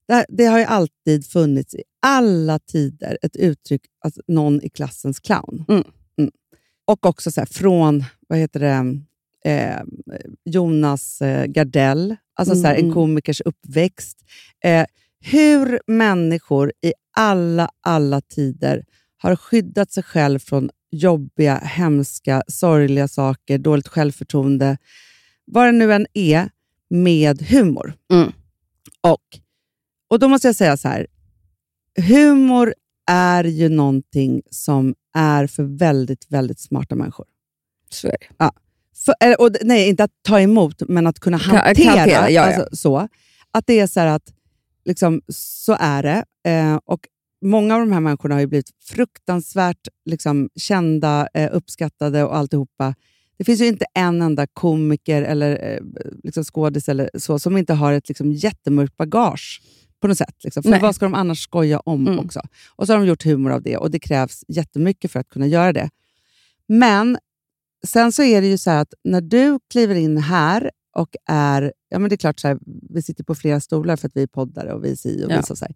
Det, det har ju alltid funnits i alla tider ett uttryck, alltså, någon i klassens clown. Mm. Och också så här, från, vad heter det, eh, Jonas eh, Gardell, alltså så här, Mm, en mm. komikers uppväxt. Eh, hur människor i alla, alla tider har skyddat sig själv från jobbiga, hemska, sorgliga saker, dåligt självförtroende, vad det nu än är, med humor. Mm. Och, och då måste jag säga så här, humor är ju någonting som är för väldigt, väldigt smarta människor. Så är det. För, eller, och, nej, inte att ta emot, men att kunna hantera. hantera, ja, ja. Alltså, så. Att det är så här att, liksom, så är det. Eh, och Många av de här människorna har ju blivit fruktansvärt liksom, kända, eh, uppskattade och alltihopa. Det finns ju inte en enda komiker eller eh, liksom skådis eller så som inte har ett liksom, jättemörkt bagage på något sätt. Liksom. För Nej. vad ska de annars skoja om Mm. också? Och så har de gjort humor av det och det krävs jättemycket för att kunna göra det. Men sen så är det ju så att när du kliver in här och är... Ja, men det är klart, så här, vi sitter på flera stolar för att vi är poddare och vi är si och vi Ja. så. så här.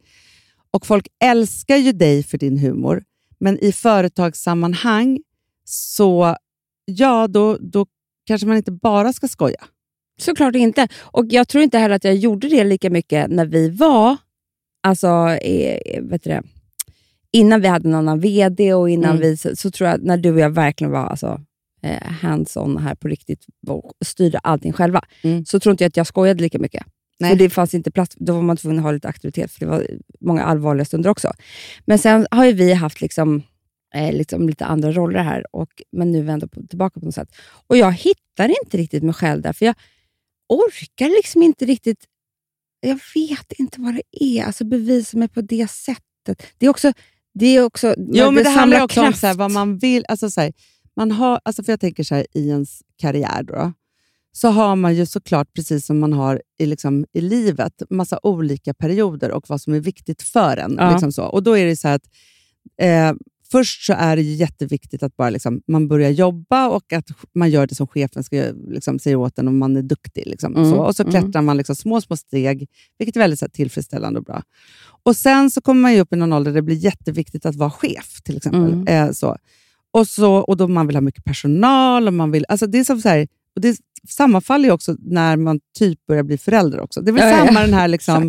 Och folk älskar ju dig för din humor, men i företagssammanhang så ja, då, då kanske man inte bara ska skoja. Såklart inte. Och Jag tror inte heller att jag gjorde det lika mycket när vi var, alltså, eh, vet du det, innan vi hade en annan VD och innan Mm. vi, så, så tror jag när du och jag verkligen var alltså, eh, hands-on här på riktigt och styrde allting själva, Mm. så tror inte jag att jag skojade lika mycket. Nej. För det fanns inte plats, då var man tvungen att ha lite auktoritet, för det var många allvarliga stunder också. Men sen har ju vi haft liksom eh, liksom lite andra roller här, och, men nu vänder på, tillbaka på något sätt. Och jag hittar inte riktigt mig själv där, för jag orkar liksom inte riktigt... Jag vet inte vad det är, alltså bevisa mig på det sättet. Det är också... Det är också Jo, men det handlar samlar också om kraft. så här, vad man vill. Alltså, så här, man har, alltså, för jag tänker så här, i ens karriär då, så har man ju såklart, precis som man har i, liksom, i livet, massa olika perioder och vad som är viktigt för en. Ja. Liksom så. Och då är det så att eh, Först så är det jätteviktigt att bara liksom, man börjar jobba och att man gör det som chefen ska, liksom, säger åt en om man är duktig. Liksom, Mm, så. Och så mm. klättrar man liksom, små, små steg, vilket är väldigt så här, tillfredsställande och bra. Och Sen så kommer man ju upp i någon ålder där det blir jätteviktigt att vara chef. till exempel. Mm. Eh, så. Och, så, och då man vill ha mycket personal. Och man vill, alltså det är som så här, och det sammanfaller ju också när man typ börjar bli förälder också. Det är väl Ja, ja, samma den här... Liksom, eh,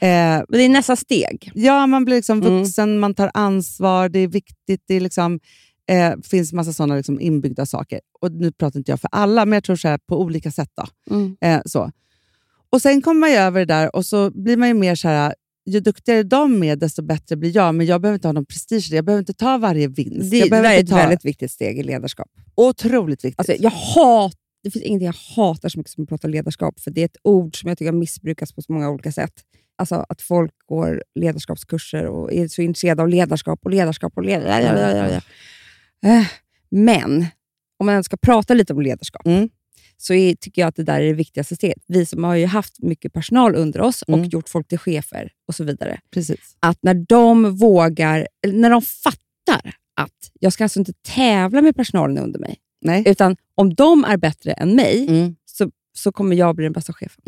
Men det är nästa steg. Ja, man blir liksom Mm. vuxen, man tar ansvar, det är viktigt. Det är liksom, eh, finns massa sådana liksom inbyggda saker. Och Nu pratar inte jag för alla, men jag tror så här, på olika sätt. Då. Mm. Eh, så. Och Sen kommer man över det där och så blir man ju mer så här, ju duktigare de är, desto bättre blir jag. Men jag behöver inte ha någon prestige. Jag behöver inte ta varje vinst. Det, jag det är ett ta... väldigt viktigt steg i ledarskap. Otroligt viktigt. Alltså, jag hat, det finns ingenting jag hatar så mycket som att prata ledarskap, för det är ett ord som jag tycker missbrukas på så många olika sätt. Alltså att folk går ledarskapskurser och är så intresserade av ledarskap och ledarskap och ledarskap. Men om man ska prata lite om ledarskap, Mm. så är, tycker jag att det där är det viktigaste steget. Vi som har ju haft mycket personal under oss och Mm. gjort folk till chefer och så vidare. Precis. Att när de vågar, när de fattar att jag ska alltså inte tävla med personalen under mig, Nej. utan om de är bättre än mig, Mm. så, så kommer jag bli den bästa chefen.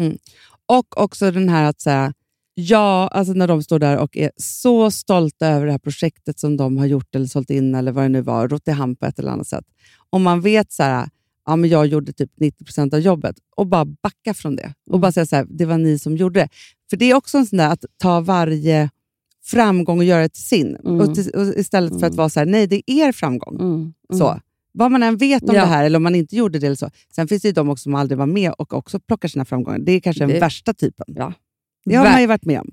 Och också den här att säga, ja, alltså när de står där och är så stolta över det här projektet som de har gjort eller sålt in eller vad det nu var, rott i hand på ett eller annat sätt. Om man vet så här, ja, men jag gjorde typ 90% av jobbet och bara backa från det och bara säga så här, det var ni som gjorde det. För det är också en sån där att ta varje framgång och göra det till sin. Mm. Och till, och istället för att vara så här, nej det är er framgång. Mm. Så. Vad man än vet om Ja. det här, eller om man inte gjorde det. Eller så. Sen finns det ju de också som aldrig var med och också plockar sina framgångar. Det är kanske den Det- värsta typen. Ja. Det har Ver- man ju varit med om.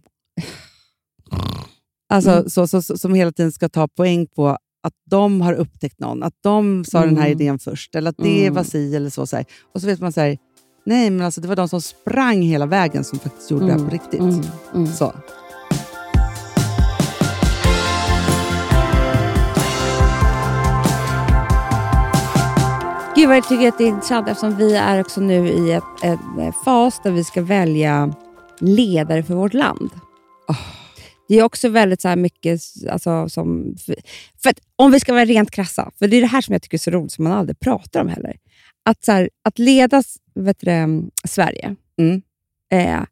Alltså, Mm. så, så, så, som hela tiden ska ta poäng på att de har upptäckt någon, att de sa den här Mm. idén först, eller att det Mm. var si eller så. så här. Och så vet man så här, nej men alltså det var de som sprang hela vägen som faktiskt gjorde det här på riktigt. Mm. Mm. Så. Gud vad jag tycker att det är intressant eftersom vi är också nu i ett, en fas där vi ska välja ledare för vårt land. Det är också väldigt så här mycket, alltså, som, för, för att, om vi ska vara rent krassa, för det är det här som jag tycker är så roligt som man aldrig pratar om heller. Att, så här, att leda vet du, det, Sverige, Mm. eh,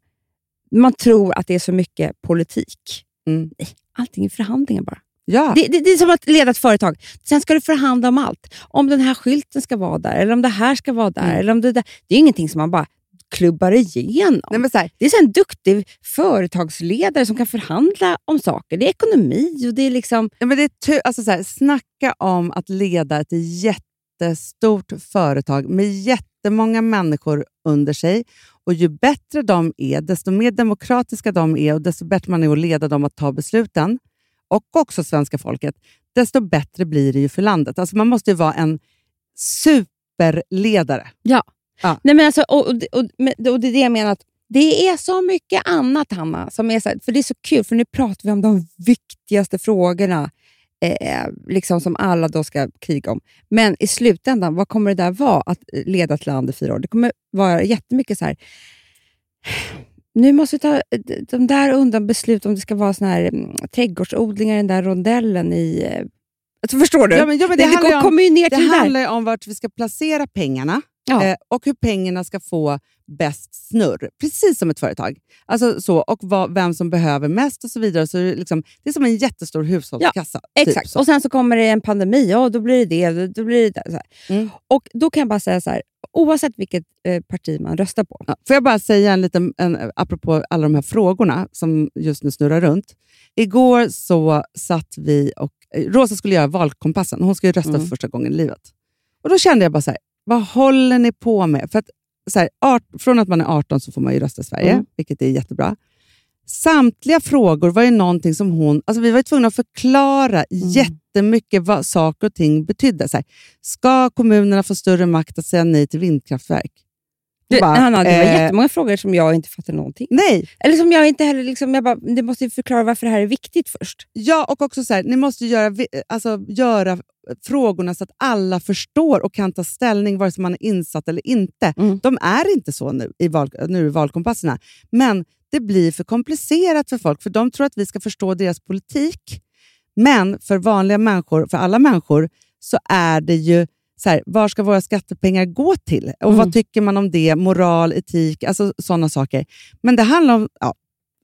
man tror att det är så mycket politik. Mm. Nej, allting är förhandlingar bara. Ja. Det, det, det är som att leda ett företag. Sen ska du förhandla om allt. Om den här skylten ska vara där, eller om det här ska vara där. Mm. Eller om det, där. det är ingenting som man bara klubbar igenom. Nej, men så här, Det är så en duktig företagsledare som kan förhandla om saker. Det är ekonomi och det är liksom... Ja, men det är alltså så här, snacka om att leda ett jättestort företag med jättemånga människor under sig. Och Ju bättre de är, desto mer demokratiska de är och desto bättre man är att leda dem att ta besluten, och också svenska folket, desto bättre blir det ju för landet. Alltså man måste ju vara en superledare. Nej, men alltså, och, och, och, och, det är det jag menar, att det är så mycket annat, Hanna, som är så för det är så kul, för nu pratar vi om de viktigaste frågorna eh, liksom som alla då ska kriga om. Men i slutändan, vad kommer det där vara att leda ett land i fyra år? Det kommer vara jättemycket så här, nu måste vi ta de där undan beslut om det ska vara såna här mm, trädgårdsodlingar i den där rondellen i... eh, Alltså, förstår du? Ja, men, ja, men det, det, handlar ju om, ner det handlar om vart vi ska placera pengarna Ja. eh, och hur pengarna ska få bäst snurr. Precis som ett företag. Alltså så, och vad, vem som behöver mest och så vidare. Så det, är liksom, det är som en jättestor hushållskassa. typ Exakt. så. och sen så kommer det en pandemi, ja då blir det det, då blir det. Så. Mm. Och Då kan jag bara säga så här, oavsett vilket eh, parti man röstar på. Ja, får jag bara säga en liten, en, apropå alla de här frågorna som just nu snurrar runt. Igår så satt vi och eh, Rosa skulle göra valkompassen. Hon skulle rösta Mm. för första gången i livet. Och Då kände jag bara så här, vad håller ni på med? För att, så här, art, från att man är 18 så får man ju rösta i Sverige, Mm. vilket är jättebra. Samtliga frågor var ju någonting som hon... Alltså vi var tvungna att förklara Mm. jättemycket vad saker och ting betydde. Så här, ska kommunerna få större makt att säga nej till vindkraftverk? Det, bara, Hanna, det var eh, jättemånga frågor som jag inte fattade någonting. Nej, Eller som jag inte heller... Liksom, jag bara, det måste förklara varför det här är viktigt först. ja, och också så här, ni måste göra, alltså, göra frågorna så att alla förstår och kan ta ställning vare sig man är insatt eller inte. Mm. De är inte så nu i, val, nu i valkompasserna, men det blir för komplicerat för folk, för de tror att vi ska förstå deras politik. Men för vanliga människor, för alla människor, så är det ju så här, var ska våra skattepengar gå till? Och Mm. Vad tycker man om det? Moral, etik, alltså sådana saker. Men det handlar om ja,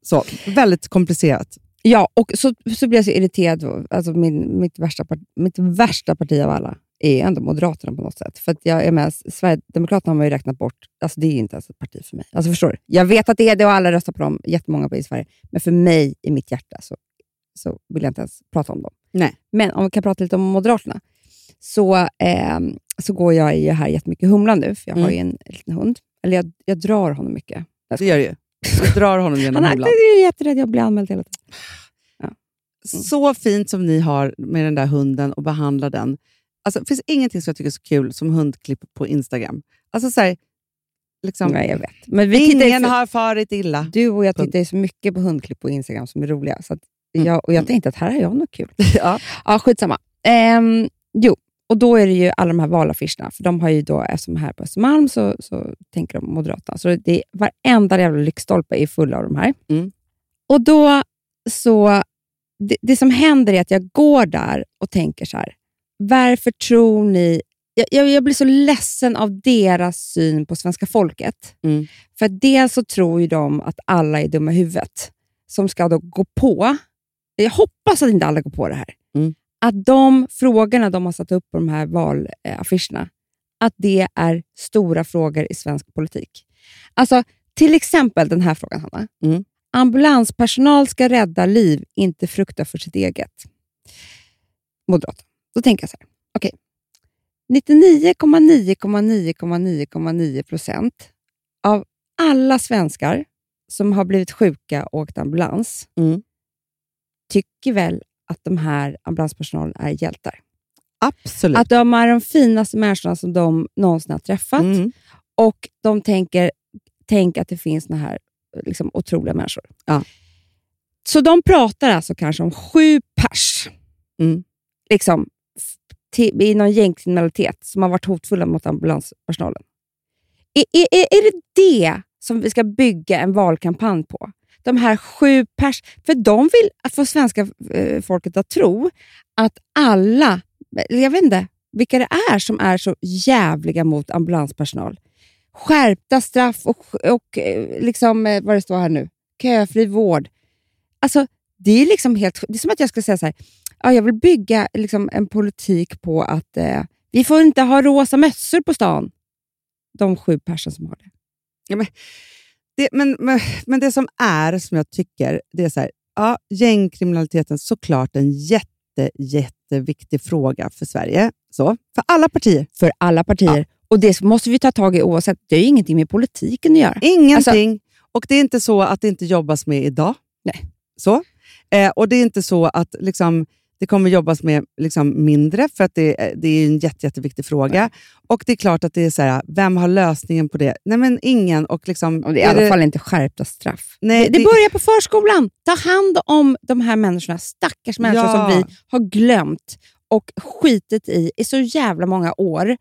så, väldigt komplicerat. Ja, och så, så blir jag så irriterad. Alltså min, mitt, värsta mitt värsta parti av alla är ändå Moderaterna på något sätt. För att jag är med, Sverigedemokraterna har man ju räknat bort. Alltså det är ju inte ens ett parti för mig. Alltså förstår du? Jag vet att det är det och alla röstar på dem, jättemånga på i Sverige. Men för mig, i mitt hjärta, så, så vill jag inte ens prata om dem. Nej. Men om vi kan prata lite om Moderaterna, så, eh, så går jag ju här jättemycket Humlan nu, för jag har Mm. ju en liten hund. Eller jag, jag drar honom mycket. Det gör det ju. Du drar honom genom Han är, Humlan. jag är jätterädd, jag blir anmäld hela tiden. Så fint som ni har med den där hunden och behandlar den. Alltså, det finns ingenting som jag tycker är så kul som hundklipp på Instagram. Alltså så här, liksom, Nej, jag vet. Men vi ingen så- har farit illa. Du och jag tittar så mycket på hundklipp på Instagram som är roliga. Så Mm. jag, och jag tänkte att här har jag något kul. Ja. Ja, skitsamma. Um, jo, och då är det ju alla de här valaffischerna. För de har ju då, eftersom här på Östermalm så, så tänker de Moderaterna. Så det är, varenda jävla lyktstolpe är full av de här. Mm. Och då så... Det, det som händer är att jag går där och tänker så här. Varför tror ni... Jag, jag, jag blir så ledsen av deras syn på svenska folket. Mm. För dels så tror ju de att alla är dumma i huvudet som ska då gå på. Jag hoppas att inte alla går på det här. Mm. Att de frågorna de har satt upp på de här valaffischerna, att det är stora frågor i svensk politik. Alltså, till exempel den här frågan, Hanna. Mm. Ambulanspersonal ska rädda liv, inte frukta för sitt eget. Moderat. Då tänker jag så här. Okej. 99,9,9,9,9 procent av alla svenskar som har blivit sjuka och åkt ambulans Mm. tycker väl att de här ambulanspersonalen är hjältar. Absolut. Att de är de finaste människorna som de någonsin har träffat. Mm. Och de tänker, tänker att det finns såna här liksom, otroliga människor. Ja. Så de pratar alltså kanske om sju pers Mm. liksom, till, i någon gängkriminalitet som har varit hotfulla mot ambulanspersonalen. Är, är, är det det som vi ska bygga en valkampanj på? De här sju pers... För de vill att få svenska eh, folket att tro att alla, jag vet inte vilka det är som är så jävliga mot ambulanspersonal. Skärpta straff och, och eh, liksom, eh, vad det står här nu, köfri vård. Alltså, det är liksom helt... Det är som att jag skulle säga så här, ja, jag vill bygga liksom, en politik på att eh, vi får inte ha rosa mössor på stan. De sju personer som har det. Det, men, men, men det som är, som jag tycker, det är så här, ja, gängkriminaliteten såklart en jätte, jätteviktig fråga för Sverige. Så, för alla partier. För alla partier. Och det måste vi ta tag i oavsett. Det är ju ingenting med politiken att göra. Ingenting. och det är inte så att det inte jobbas med idag. Nej. Så. Eh, och det är inte så att liksom, det kommer jobbas med liksom, mindre, för att det, det är en jätte, jätteviktig fråga. Och det är klart att det är så här, vem har lösningen på det? Nej, men ingen. Och liksom, Och det är i alla fall inte skärpta straff. Nej, det, det det- börjar på förskolan. Ta hand om de här människorna, stackars människor Ja. som vi har glömt och skitit i i så jävla många år.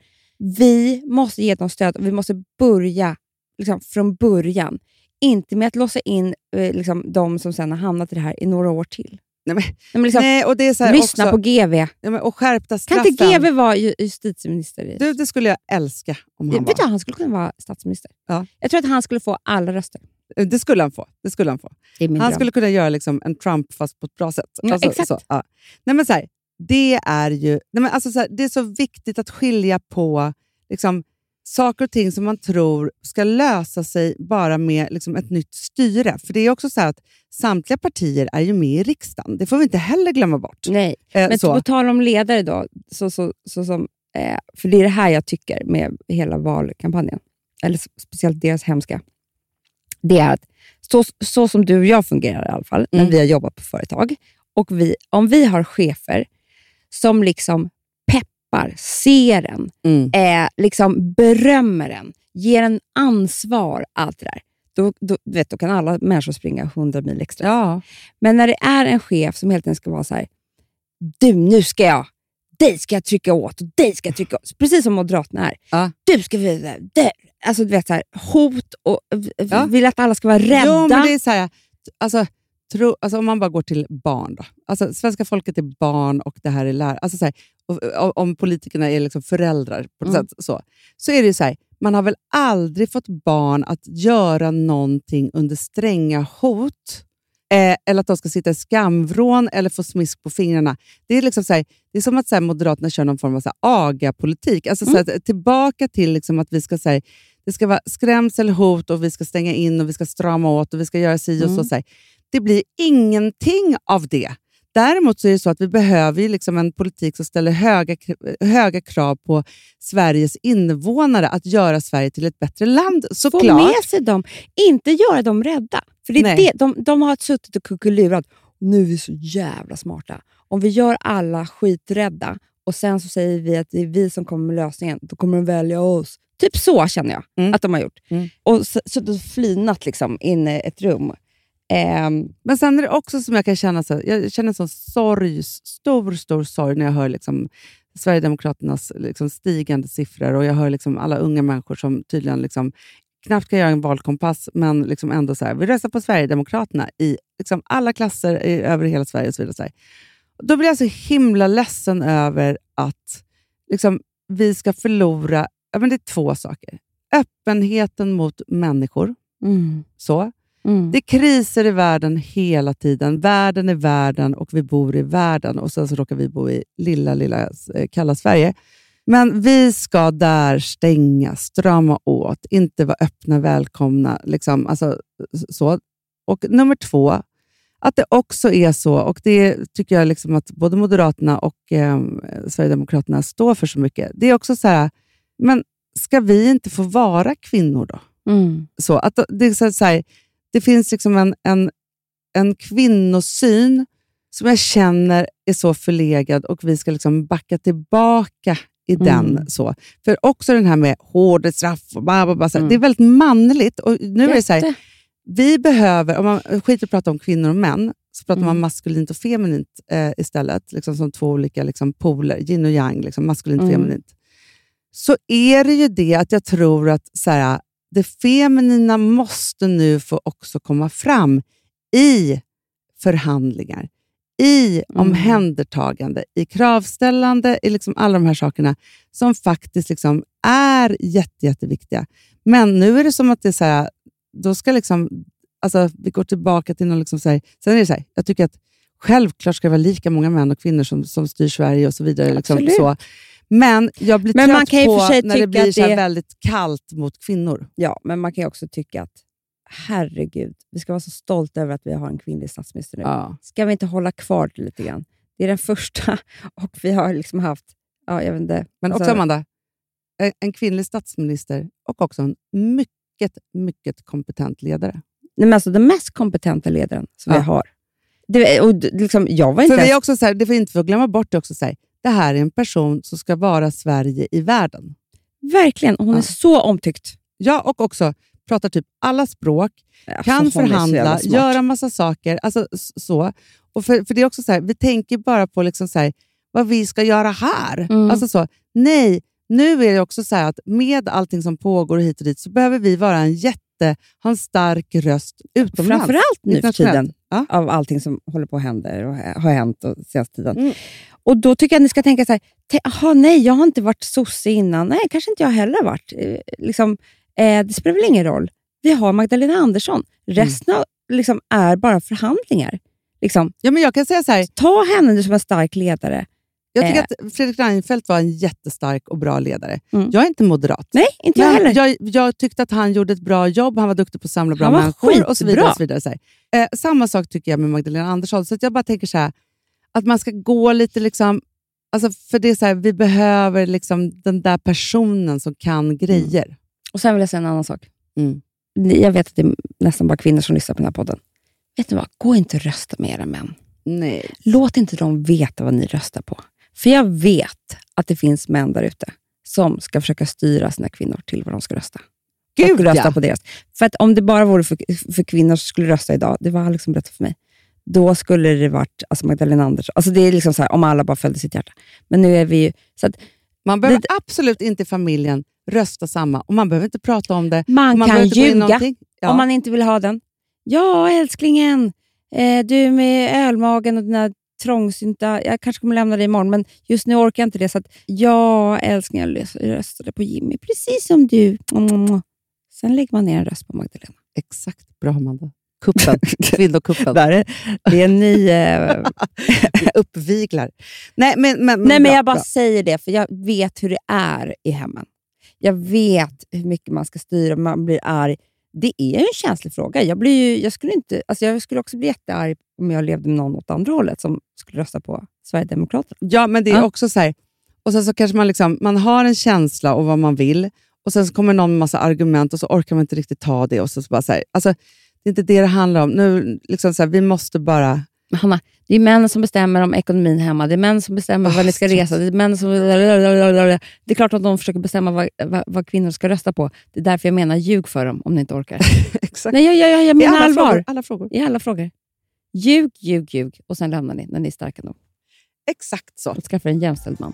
Vi måste ge dem stöd och vi måste börja liksom, från början. Inte med att låsa in eh, liksom, de som sen har hamnat i det här i några år till. Nej, men, men liksom, nej, och det är så lyssna också, på GV. ja, och skärpta Kan straffen. inte GV vara ju- justitieminister? Du, det skulle jag älska om han Vet du, var. han skulle kunna vara statsminister. Ja. Jag tror att han skulle få alla röster. Det skulle han få. Det skulle han få. Han dröm. skulle kunna göra liksom en Trump fast på ett bra sätt. Ja, exakt. Så, ja. nej, men så här, det är ju nej, men alltså så här, det är så viktigt att skilja på liksom, saker och ting som man tror ska lösa sig bara med liksom, ett nytt styre. För det är också så här att samtliga partier är ju med i riksdagen. Det får vi inte heller glömma bort. Nej, Eh, men så. på tal om ledare då, så, så, så som, eh, för det är det här jag tycker med hela valkampanjen, eller speciellt deras hemska, det är att så, så som du och jag fungerar i alla fall, när Mm. vi har jobbat på företag. Och vi, om vi har chefer som liksom peppar, ser en, Mm. eh, liksom berömmer en, ger en ansvar, allt det där. Då, då, du vet, då kan alla människor springa 100 mil extra. Ja. Men när det är en chef som helt enkelt ska vara så här, du nu ska jag, dig ska jag trycka åt och dig ska jag trycka åt. Precis som Moderaterna är. Ja. Du ska där. Alltså du vet så här, hot och Ja. vill att alla ska vara rädda. Jo, men det är så här, alltså, tro, alltså, om man bara går till barn. Då. Alltså, svenska folket är barn och det här är lärare. Alltså, så här, och, om politikerna är liksom föräldrar, på något Mm. sätt, så, så är det ju så här, man har väl aldrig fått barn att göra någonting under stränga hot. Eh, eller att de ska sitta i skamvrån eller få smisk på fingrarna. Det är, liksom så här, det är som att så Moderaterna kör någon form av så aga-politik. Alltså, så här, tillbaka till liksom, att vi ska säga det ska vara skrämsel, hot och vi ska stänga in och vi ska strama åt och vi ska göra si och så. så här. Det blir ingenting av det. Däremot så är det så att vi behöver ju liksom en politik som ställer höga, höga krav på Sveriges invånare att göra Sverige till ett bättre land. Få Såklart. med sig dem, inte göra dem rädda. För det är det, de, de har suttit och kuckelirat. Nu är vi så jävla smarta. Om vi gör alla skiträdda och sen så säger vi att det är vi som kommer med lösningen, då kommer de välja oss. Typ så känner jag Mm. att de har gjort. Mm. Och så, så de flinat liksom in i ett rum. Ehm, Men sen är det också som jag kan känna, så, jag känner en sån sorg, stor, stor sorg när jag hör liksom Sverigedemokraternas liksom stigande siffror och jag hör liksom alla unga människor som tydligen liksom knappt kan göra en valkompass, men liksom ändå så här, vi röstar på Sverigedemokraterna i liksom alla klasser i, över hela Sverige. och så vidare. Då blir jag så himla ledsen över att liksom, vi ska förlora... Ja, men det är två saker. Öppenheten mot människor. mm, så. Mm. Det är kriser i världen hela tiden. Världen är världen och vi bor i världen. Och sen så råkar vi bo i lilla, lilla eh, kalla Sverige. Men vi ska där stänga, strama åt, inte vara öppna, välkomna. Liksom, alltså, så. Och nummer två, att det också är så, och det tycker jag liksom att både Moderaterna och eh, Sverigedemokraterna står för så mycket. Det är också så här, men ska vi inte få vara kvinnor då? Mm. så, att det, är så, så här, det finns liksom en, en, en kvinnosyn som jag känner är så förlegad och vi ska liksom backa tillbaka i Mm. den. Så. För också den här med hårda straff, och bla, bla, bla, Mm. det är väldigt manligt. Och nu är det så här, Jätte. vi behöver, om man skiter i att prata om kvinnor och män, så pratar man Mm. maskulint och feminint eh, istället. Liksom som två olika liksom, poler, yin och yang, liksom, maskulint och Mm. feminint. Så är det ju det att jag tror att så här, det feminina måste nu få också komma fram i förhandlingar, i Mm. omhändertagande, i kravställande, i liksom alla de här sakerna som faktiskt liksom är jätte, jätteviktiga. Men nu är det som att det så här, då ska liksom, alltså, vi går tillbaka till någon... Liksom så här, sen är det så här, jag tycker att självklart ska det vara lika många män och kvinnor som, som styr Sverige och så vidare. Liksom, så. Men jag blir Men trött man kan ju på för sig när det blir så det- väldigt kallt mot kvinnor. Ja, men man kan ju också tycka att herregud, vi ska vara så stolta över att vi har en kvinnlig statsminister nu. Ja. Ska vi inte hålla kvar det lite grann? Det är den första och vi har liksom haft, ja, jag vet inte. Men också, alltså, Amanda, en- kvinnlig statsminister och också en mycket, mycket kompetent ledare. nej, men alltså den mest kompetenta ledaren som Ja. vi har. Det, och liksom, jag var inte För vi är också så här, det får inte glömma bort det också, så här, det här är en person som ska vara Sverige i världen. verkligen, hon Ja. är så omtyckt. Ja, och också pratar typ alla språk, Alltså, kan förhandla, göra massa saker. Alltså, så. Och för, för det är också så här, Vi tänker bara på liksom så här, vad vi ska göra här. Mm. Alltså så, nej, nu är det också så här att med allting som pågår hit och dit så behöver vi vara en jätte, ha en stark röst utomlands. Framförallt nu för tiden, Ja. av allting som håller på att hända och ha- har hänt och senaste tiden. Mm. Och Då tycker jag att ni ska tänka så här, "Te- aha, nej, jag har inte varit sosse innan. Nej, kanske inte jag heller har varit. Eh, liksom, eh, det spelar väl ingen roll. Vi har Magdalena Andersson. Resten av, liksom, är bara förhandlingar. Liksom, Ja, men jag kan säga så här, ta henne nu som en stark ledare. Jag tycker Eh. att Fredrik Reinfeldt var en jättestark och bra ledare. Mm. Jag är inte moderat. Nej, inte jag heller. jag, jag tyckte att han gjorde ett bra jobb, han var duktig på att samla bra människor och så vidare. skitbra. Och så vidare så. Eh, samma sak tycker jag med Magdalena Andersson. Så jag bara tänker så här, att man ska gå lite... liksom... Alltså för det är så här, Vi behöver liksom den där personen som kan grejer. Och Sen vill jag säga en annan sak. Mm. jag vet att det är nästan bara kvinnor som lyssnar på den här podden. Vet ni vad? Gå inte och rösta med era män. Nej. Låt inte dem veta vad ni röstar på. För jag vet att det finns män där ute som ska försöka styra sina kvinnor till vad de ska rösta. Gud, rösta ja. på deras. För att om det bara vore för, för kvinnor som skulle rösta idag, det var Alex som berättade för mig, då skulle det varit alltså Magdalena Andersson. Alltså det är liksom så här, om alla bara följde sitt hjärta. Men nu är vi ju... Så att Man behöver absolut inte i familjen rösta samma och man behöver inte prata om det. man, man kan ljuga någonting. Ja. om man inte vill ha den. Ja, älsklingen. Eh, du med ölmagen och dina trångsynta... Jag kanske kommer lämna dig imorgon, men just nu orkar jag inte det. Så att, ja, älsklingen, jag röstade på Jimmy, precis som du. Sen lägger man ner en röst på Magdalena. Exakt. Bra, Amanda. Kuppen. Kvinnokuppen. Där är, det är en ny... Eh, Uppviglar. Nej, men, men, Nej, men bra, jag bara bra. säger det, för jag vet hur det är i hemmen. Jag vet hur mycket man ska styra, man blir arg. Det är en känslig fråga. Jag, blir ju, jag, skulle inte, alltså jag skulle också bli jättearg om jag levde med någon åt andra hållet som skulle rösta på Sverigedemokraterna. Ja, men det är Ja. också så här. Och sen så kanske man, liksom, man har en känsla och vad man vill och sen så kommer någon med massa argument och så orkar man inte riktigt ta det. Och så, så bara så här, alltså, det är inte det det handlar om. Nu, liksom så här, vi måste bara... Hanna, det är män som bestämmer om ekonomin hemma. Det är män som bestämmer Ah, var ni ska resa. Det är, män som... det är klart att de försöker bestämma vad, vad, vad kvinnor ska rösta på. Det är därför jag menar ljug för dem om ni inte orkar. Exakt. Nej, jag, jag, jag I menar alla allvar. frågor, alla frågor. I alla frågor. Ljug, ljug, ljug och sen lämnar ni när ni är starka nog. Exakt så. Och skaffar en jämställd man.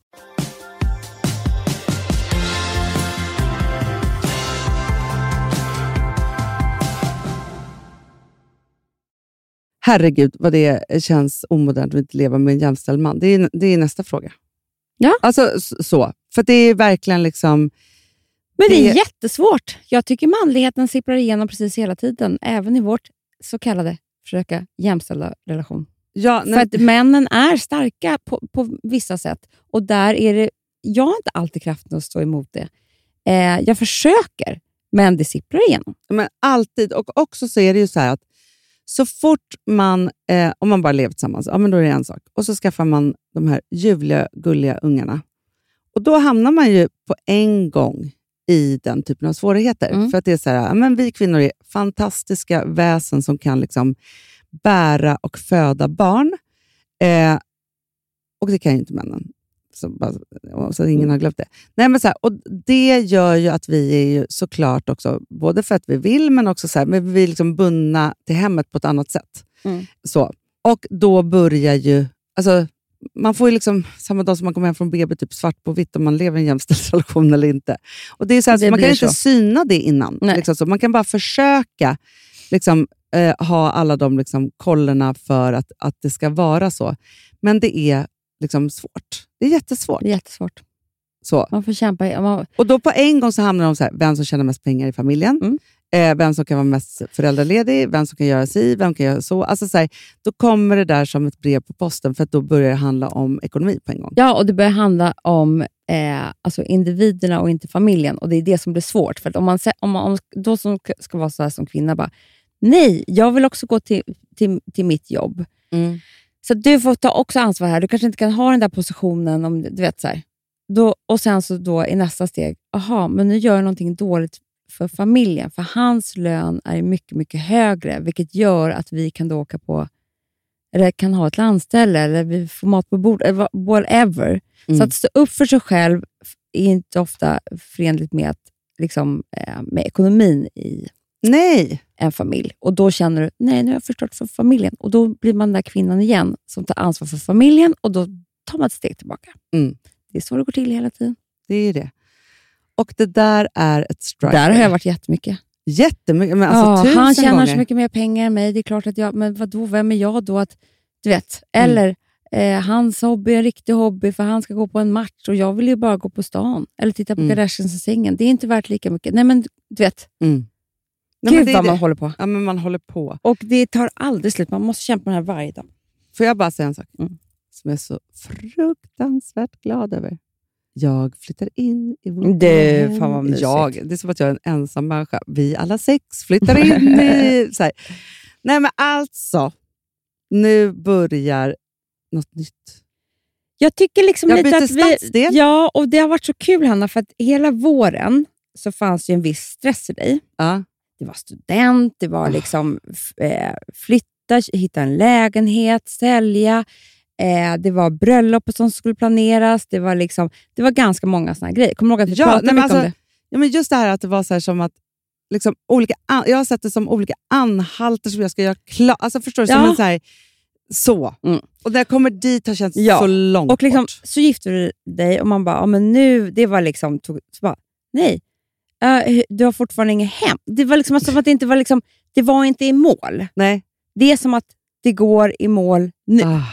Herregud vad det känns omodernt att inte leva med en jämställd man. Det är, det är nästa fråga. Ja. Alltså så. För det är verkligen liksom... Men det är jättesvårt. Jag tycker manligheten sipprar igenom precis hela tiden. Även i vårt så kallade försöka jämställda relation. Ja, För att männen är starka på, på vissa sätt. Och där är det, jag har inte alltid kraften att stå emot det. Eh, jag försöker, men det sipprar igenom. Men alltid. Och också så är det ju så här att så fort man, eh, om man bara lever tillsammans, ja, men då är det en sak. Och så skaffar man de här ljuvliga, gulliga ungarna. Och då hamnar man ju på en gång i den typen av svårigheter. Mm. För att det är så här, ja, men vi kvinnor är fantastiska väsen som kan liksom bära och föda barn. Eh, och det kan ju inte männen. Så, bara, så att ingen har glömt det. Nej, men så här, och det gör ju att vi är ju såklart också, både för att vi vill, men också så här, men vi är liksom bundna till hemmet på ett annat sätt. Mm. Så. Och då börjar ju... Alltså, man får ju liksom, samma dag som man kommer hem från BB, typ svart på vitt om man lever i en jämställd relation eller inte. Och det är så här, Det så man kan blir inte så. syna det innan. Liksom så. Man kan bara försöka liksom, eh, ha alla de liksom, kollerna för att, att det ska vara så. Men det är liksom svårt. Det är jättesvårt. Det är jättesvårt. Så. Man får kämpa. Man, Och då på en gång så hamnar de så här, vem som tjänar mest pengar i familjen, Mm. eh, vem som kan vara mest föräldraledig, vem som kan göra si, vem kan göra så. Alltså så här, då kommer det där som ett brev på posten, för att då börjar det handla om ekonomi på en gång. ja, och det börjar handla om eh, alltså individerna och inte familjen. Och Det är det som blir svårt. För om man, om man om, då som ska vara så här som kvinna, bara, nej, jag vill också gå till, till, till mitt jobb. Så du får ta också ansvar här. Du kanske inte kan ha den där positionen. om du vet så här. Då, Och sen så då i nästa steg, aha, men nu gör jag någonting dåligt för familjen. För hans lön är mycket, mycket högre, vilket gör att vi kan då åka på eller kan ha ett landställe eller vi får mat på bordet, whatever. Så Mm. att stå upp för sig själv är inte ofta förenligt med, att, liksom, eh, med ekonomin i Nej! en familj. Och Då känner du, nej nu har jag förstört för familjen. Och Då blir man den där kvinnan igen som tar ansvar för familjen och då tar man ett steg tillbaka. Mm. Det är så det går till hela tiden. Det är det. Och det där är ett strike. Där har jag varit jättemycket. Jättemycket. Men alltså, ja, han tjänar gånger. så mycket mer pengar än mig. Det är klart att jag, men vadå, vem är jag då? att Du vet. Eller, eh, hans hobby är en riktig hobby för han ska gå på en match och jag vill ju bara gå på stan eller titta på Mm. Kardashians i sängen. Det är inte värt lika mycket. Nej men du vet, Mm. Nej, men gud det vad det. man håller på. Ja, men man håller på. Och det tar aldrig slut. Man måste kämpa med det här varje dag. Får jag bara säga en sak Mm. som jag är så fruktansvärt glad över? Jag flyttar in i vårt Du, hem. fan vad mysigt. jag, Det är som att jag är en ensam människa. Vi alla sex flyttar in i... Så här. Nej, men alltså. Nu börjar något nytt. Jag tycker liksom Jag lite att vi... Ja, och det har varit så kul Hanna, för att hela våren så fanns ju en viss stress i dig. Ja. Det var student, det var liksom f- eh, flytta, hitta en lägenhet, sälja. Eh, det var bröllop som skulle planeras. Det var, liksom, det var ganska många såna grejer. Kommer du ihåg att vi Ja, pratade nej, mycket om alltså, det? Ja, men just det här att det var så här som att liksom, olika, jag har sett det som olika anhalter som jag ska göra klart. Alltså, förstår du? Som Ja. en så. Här, så. Mm. Och när jag kommer dit har känts Ja. så långt Och liksom, bort. så gifte du dig och man bara, ja, men nu, det var liksom, tog, så bara, nej, eh, du har fortfarande inget hem. Det var liksom som att det inte var, liksom, det var inte i mål. Nej. Det är som att det går i mål nu. Ah.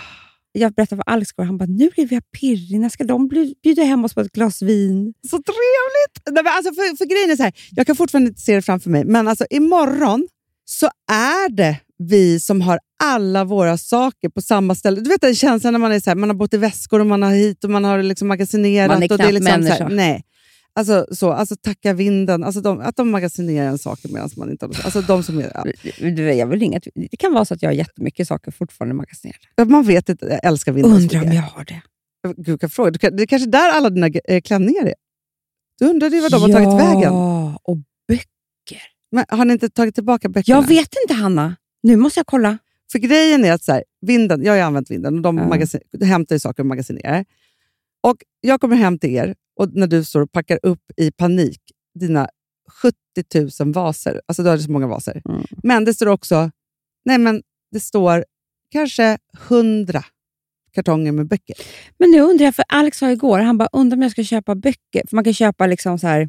Jag berättade för Alex igår, han bara, nu blir vi pirrig. När ska de bjuda hem oss på ett glas vin? Så trevligt! Nej, men alltså för, för grejen är så här, jag kan fortfarande inte se det framför mig, men alltså imorgon så är det vi som har alla våra saker på samma ställe. Du vet den känslan när man är så här, man har bott i väskor och man har hit och man har liksom magasinerat. Man är och det knappt liksom så här, människa. nej. Alltså, så, alltså tacka vinden, alltså de, att de magasinerar en saker medan man inte har... Alltså de som är, ja. Du, Jag vill till- Det kan vara så att jag har jättemycket saker fortfarande magasinerade. Man vet inte, jag älskar vinden. Undrar om jag har det. Gud, kan fråga. Det är kanske där alla dina eh, klänningar är. Du undrade ju vad de har tagit vägen. Ja, och böcker. Men har ni inte tagit tillbaka böckerna? Jag vet inte, Hanna. Nu måste jag kolla. För grejen är att så här, vinden, jag har använt vinden och de Ja. hämtar ju saker och magasinerar. Och jag kommer hem till er och när du står och packar upp i panik dina 70 000 vaser. Alltså du har så många vaser. Mm. Men det står också, nej men det står kanske 100 kartonger med böcker. Men nu undrar jag, för Alex sa igår, han bara, undrar om jag ska köpa böcker. För man kan köpa liksom så här...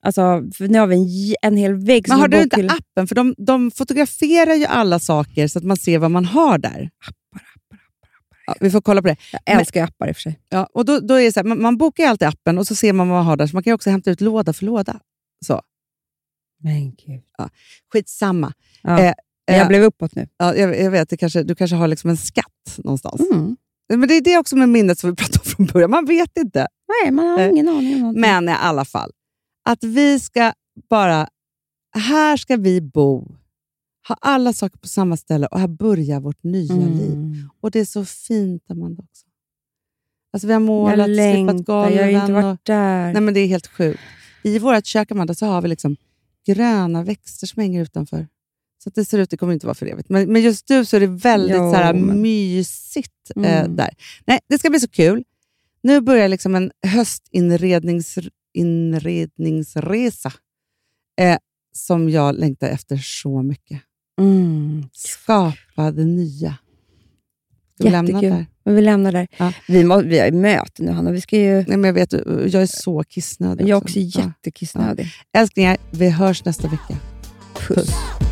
Alltså, nu har vi en, en hel vägg Men har du inte bokhylla. appen? För de, de fotograferar ju alla saker så att man ser vad man har där. Ja, vi får kolla på det. Jag älskar ju appar i och för sig. Ja, och då, då är så här, man, man bokar ju alltid appen och så ser man vad man har där, så man kan också hämta ut låda för låda. Så, Men gud. skitsamma. Ja. Eh, jag eh, blev uppåt nu. Ja, jag, jag vet, kanske, du kanske har liksom en skatt någonstans. Mm. Men det är det också med minnet som vi pratade om från början. Man vet inte. Nej, man har Eh, ingen aning om någonting. Men i alla fall, att vi ska bara... Här ska vi bo, ha alla saker på samma ställe och här börjar vårt nya liv. Mm. Och det är så fint, Amanda. Också. Alltså, vi har Jag målat, slipat längtar, jag har inte golven. och- varit där. Nej, men det är helt sjukt. I vårt kök, Amanda, så har vi liksom gröna växter som hänger utanför. Så det ser ut, det kommer inte vara för evigt. Men, men just nu så är det väldigt Jo, så här, men- mysigt eh, Mm. där. Nej, det ska bli så kul. Nu börjar liksom en höstinredningsresa eh, som jag längtar efter så mycket. Mm. Skapa det nya. Ska vi lämna Jättekul. där? Vi lämnar där. Ja. Vi, må, vi har möte nu, Hanna. Vi ska ju... Nej, men jag, vet, jag är så kissnödig. Jag är också Ja. jättekissnödig. Älsklingar, vi hörs nästa vecka. Puss. Yo,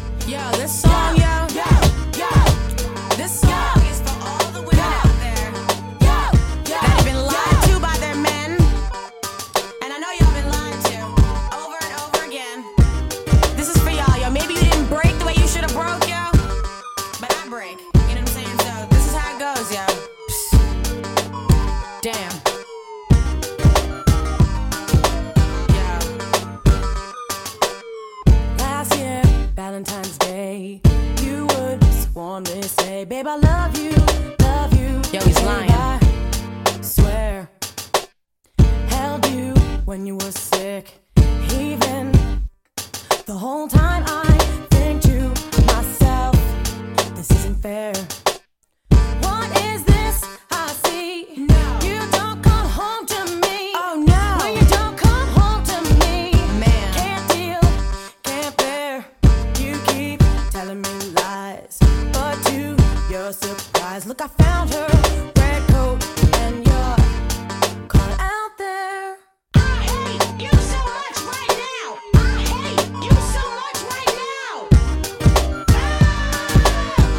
say, Babe, I love you, love you. Yo, he's lying. I swear, held you when you were sick, even the whole time I Look, I found her. Red coat and you're out there. I hate you so much right now. I hate you so much right now.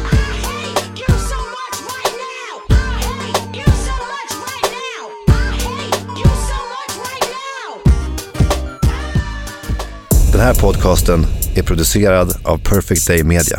I hate you so much right now. I hate you so much right now. I hate you so much right now. Den här podcasten är producerad av Perfect Day Media.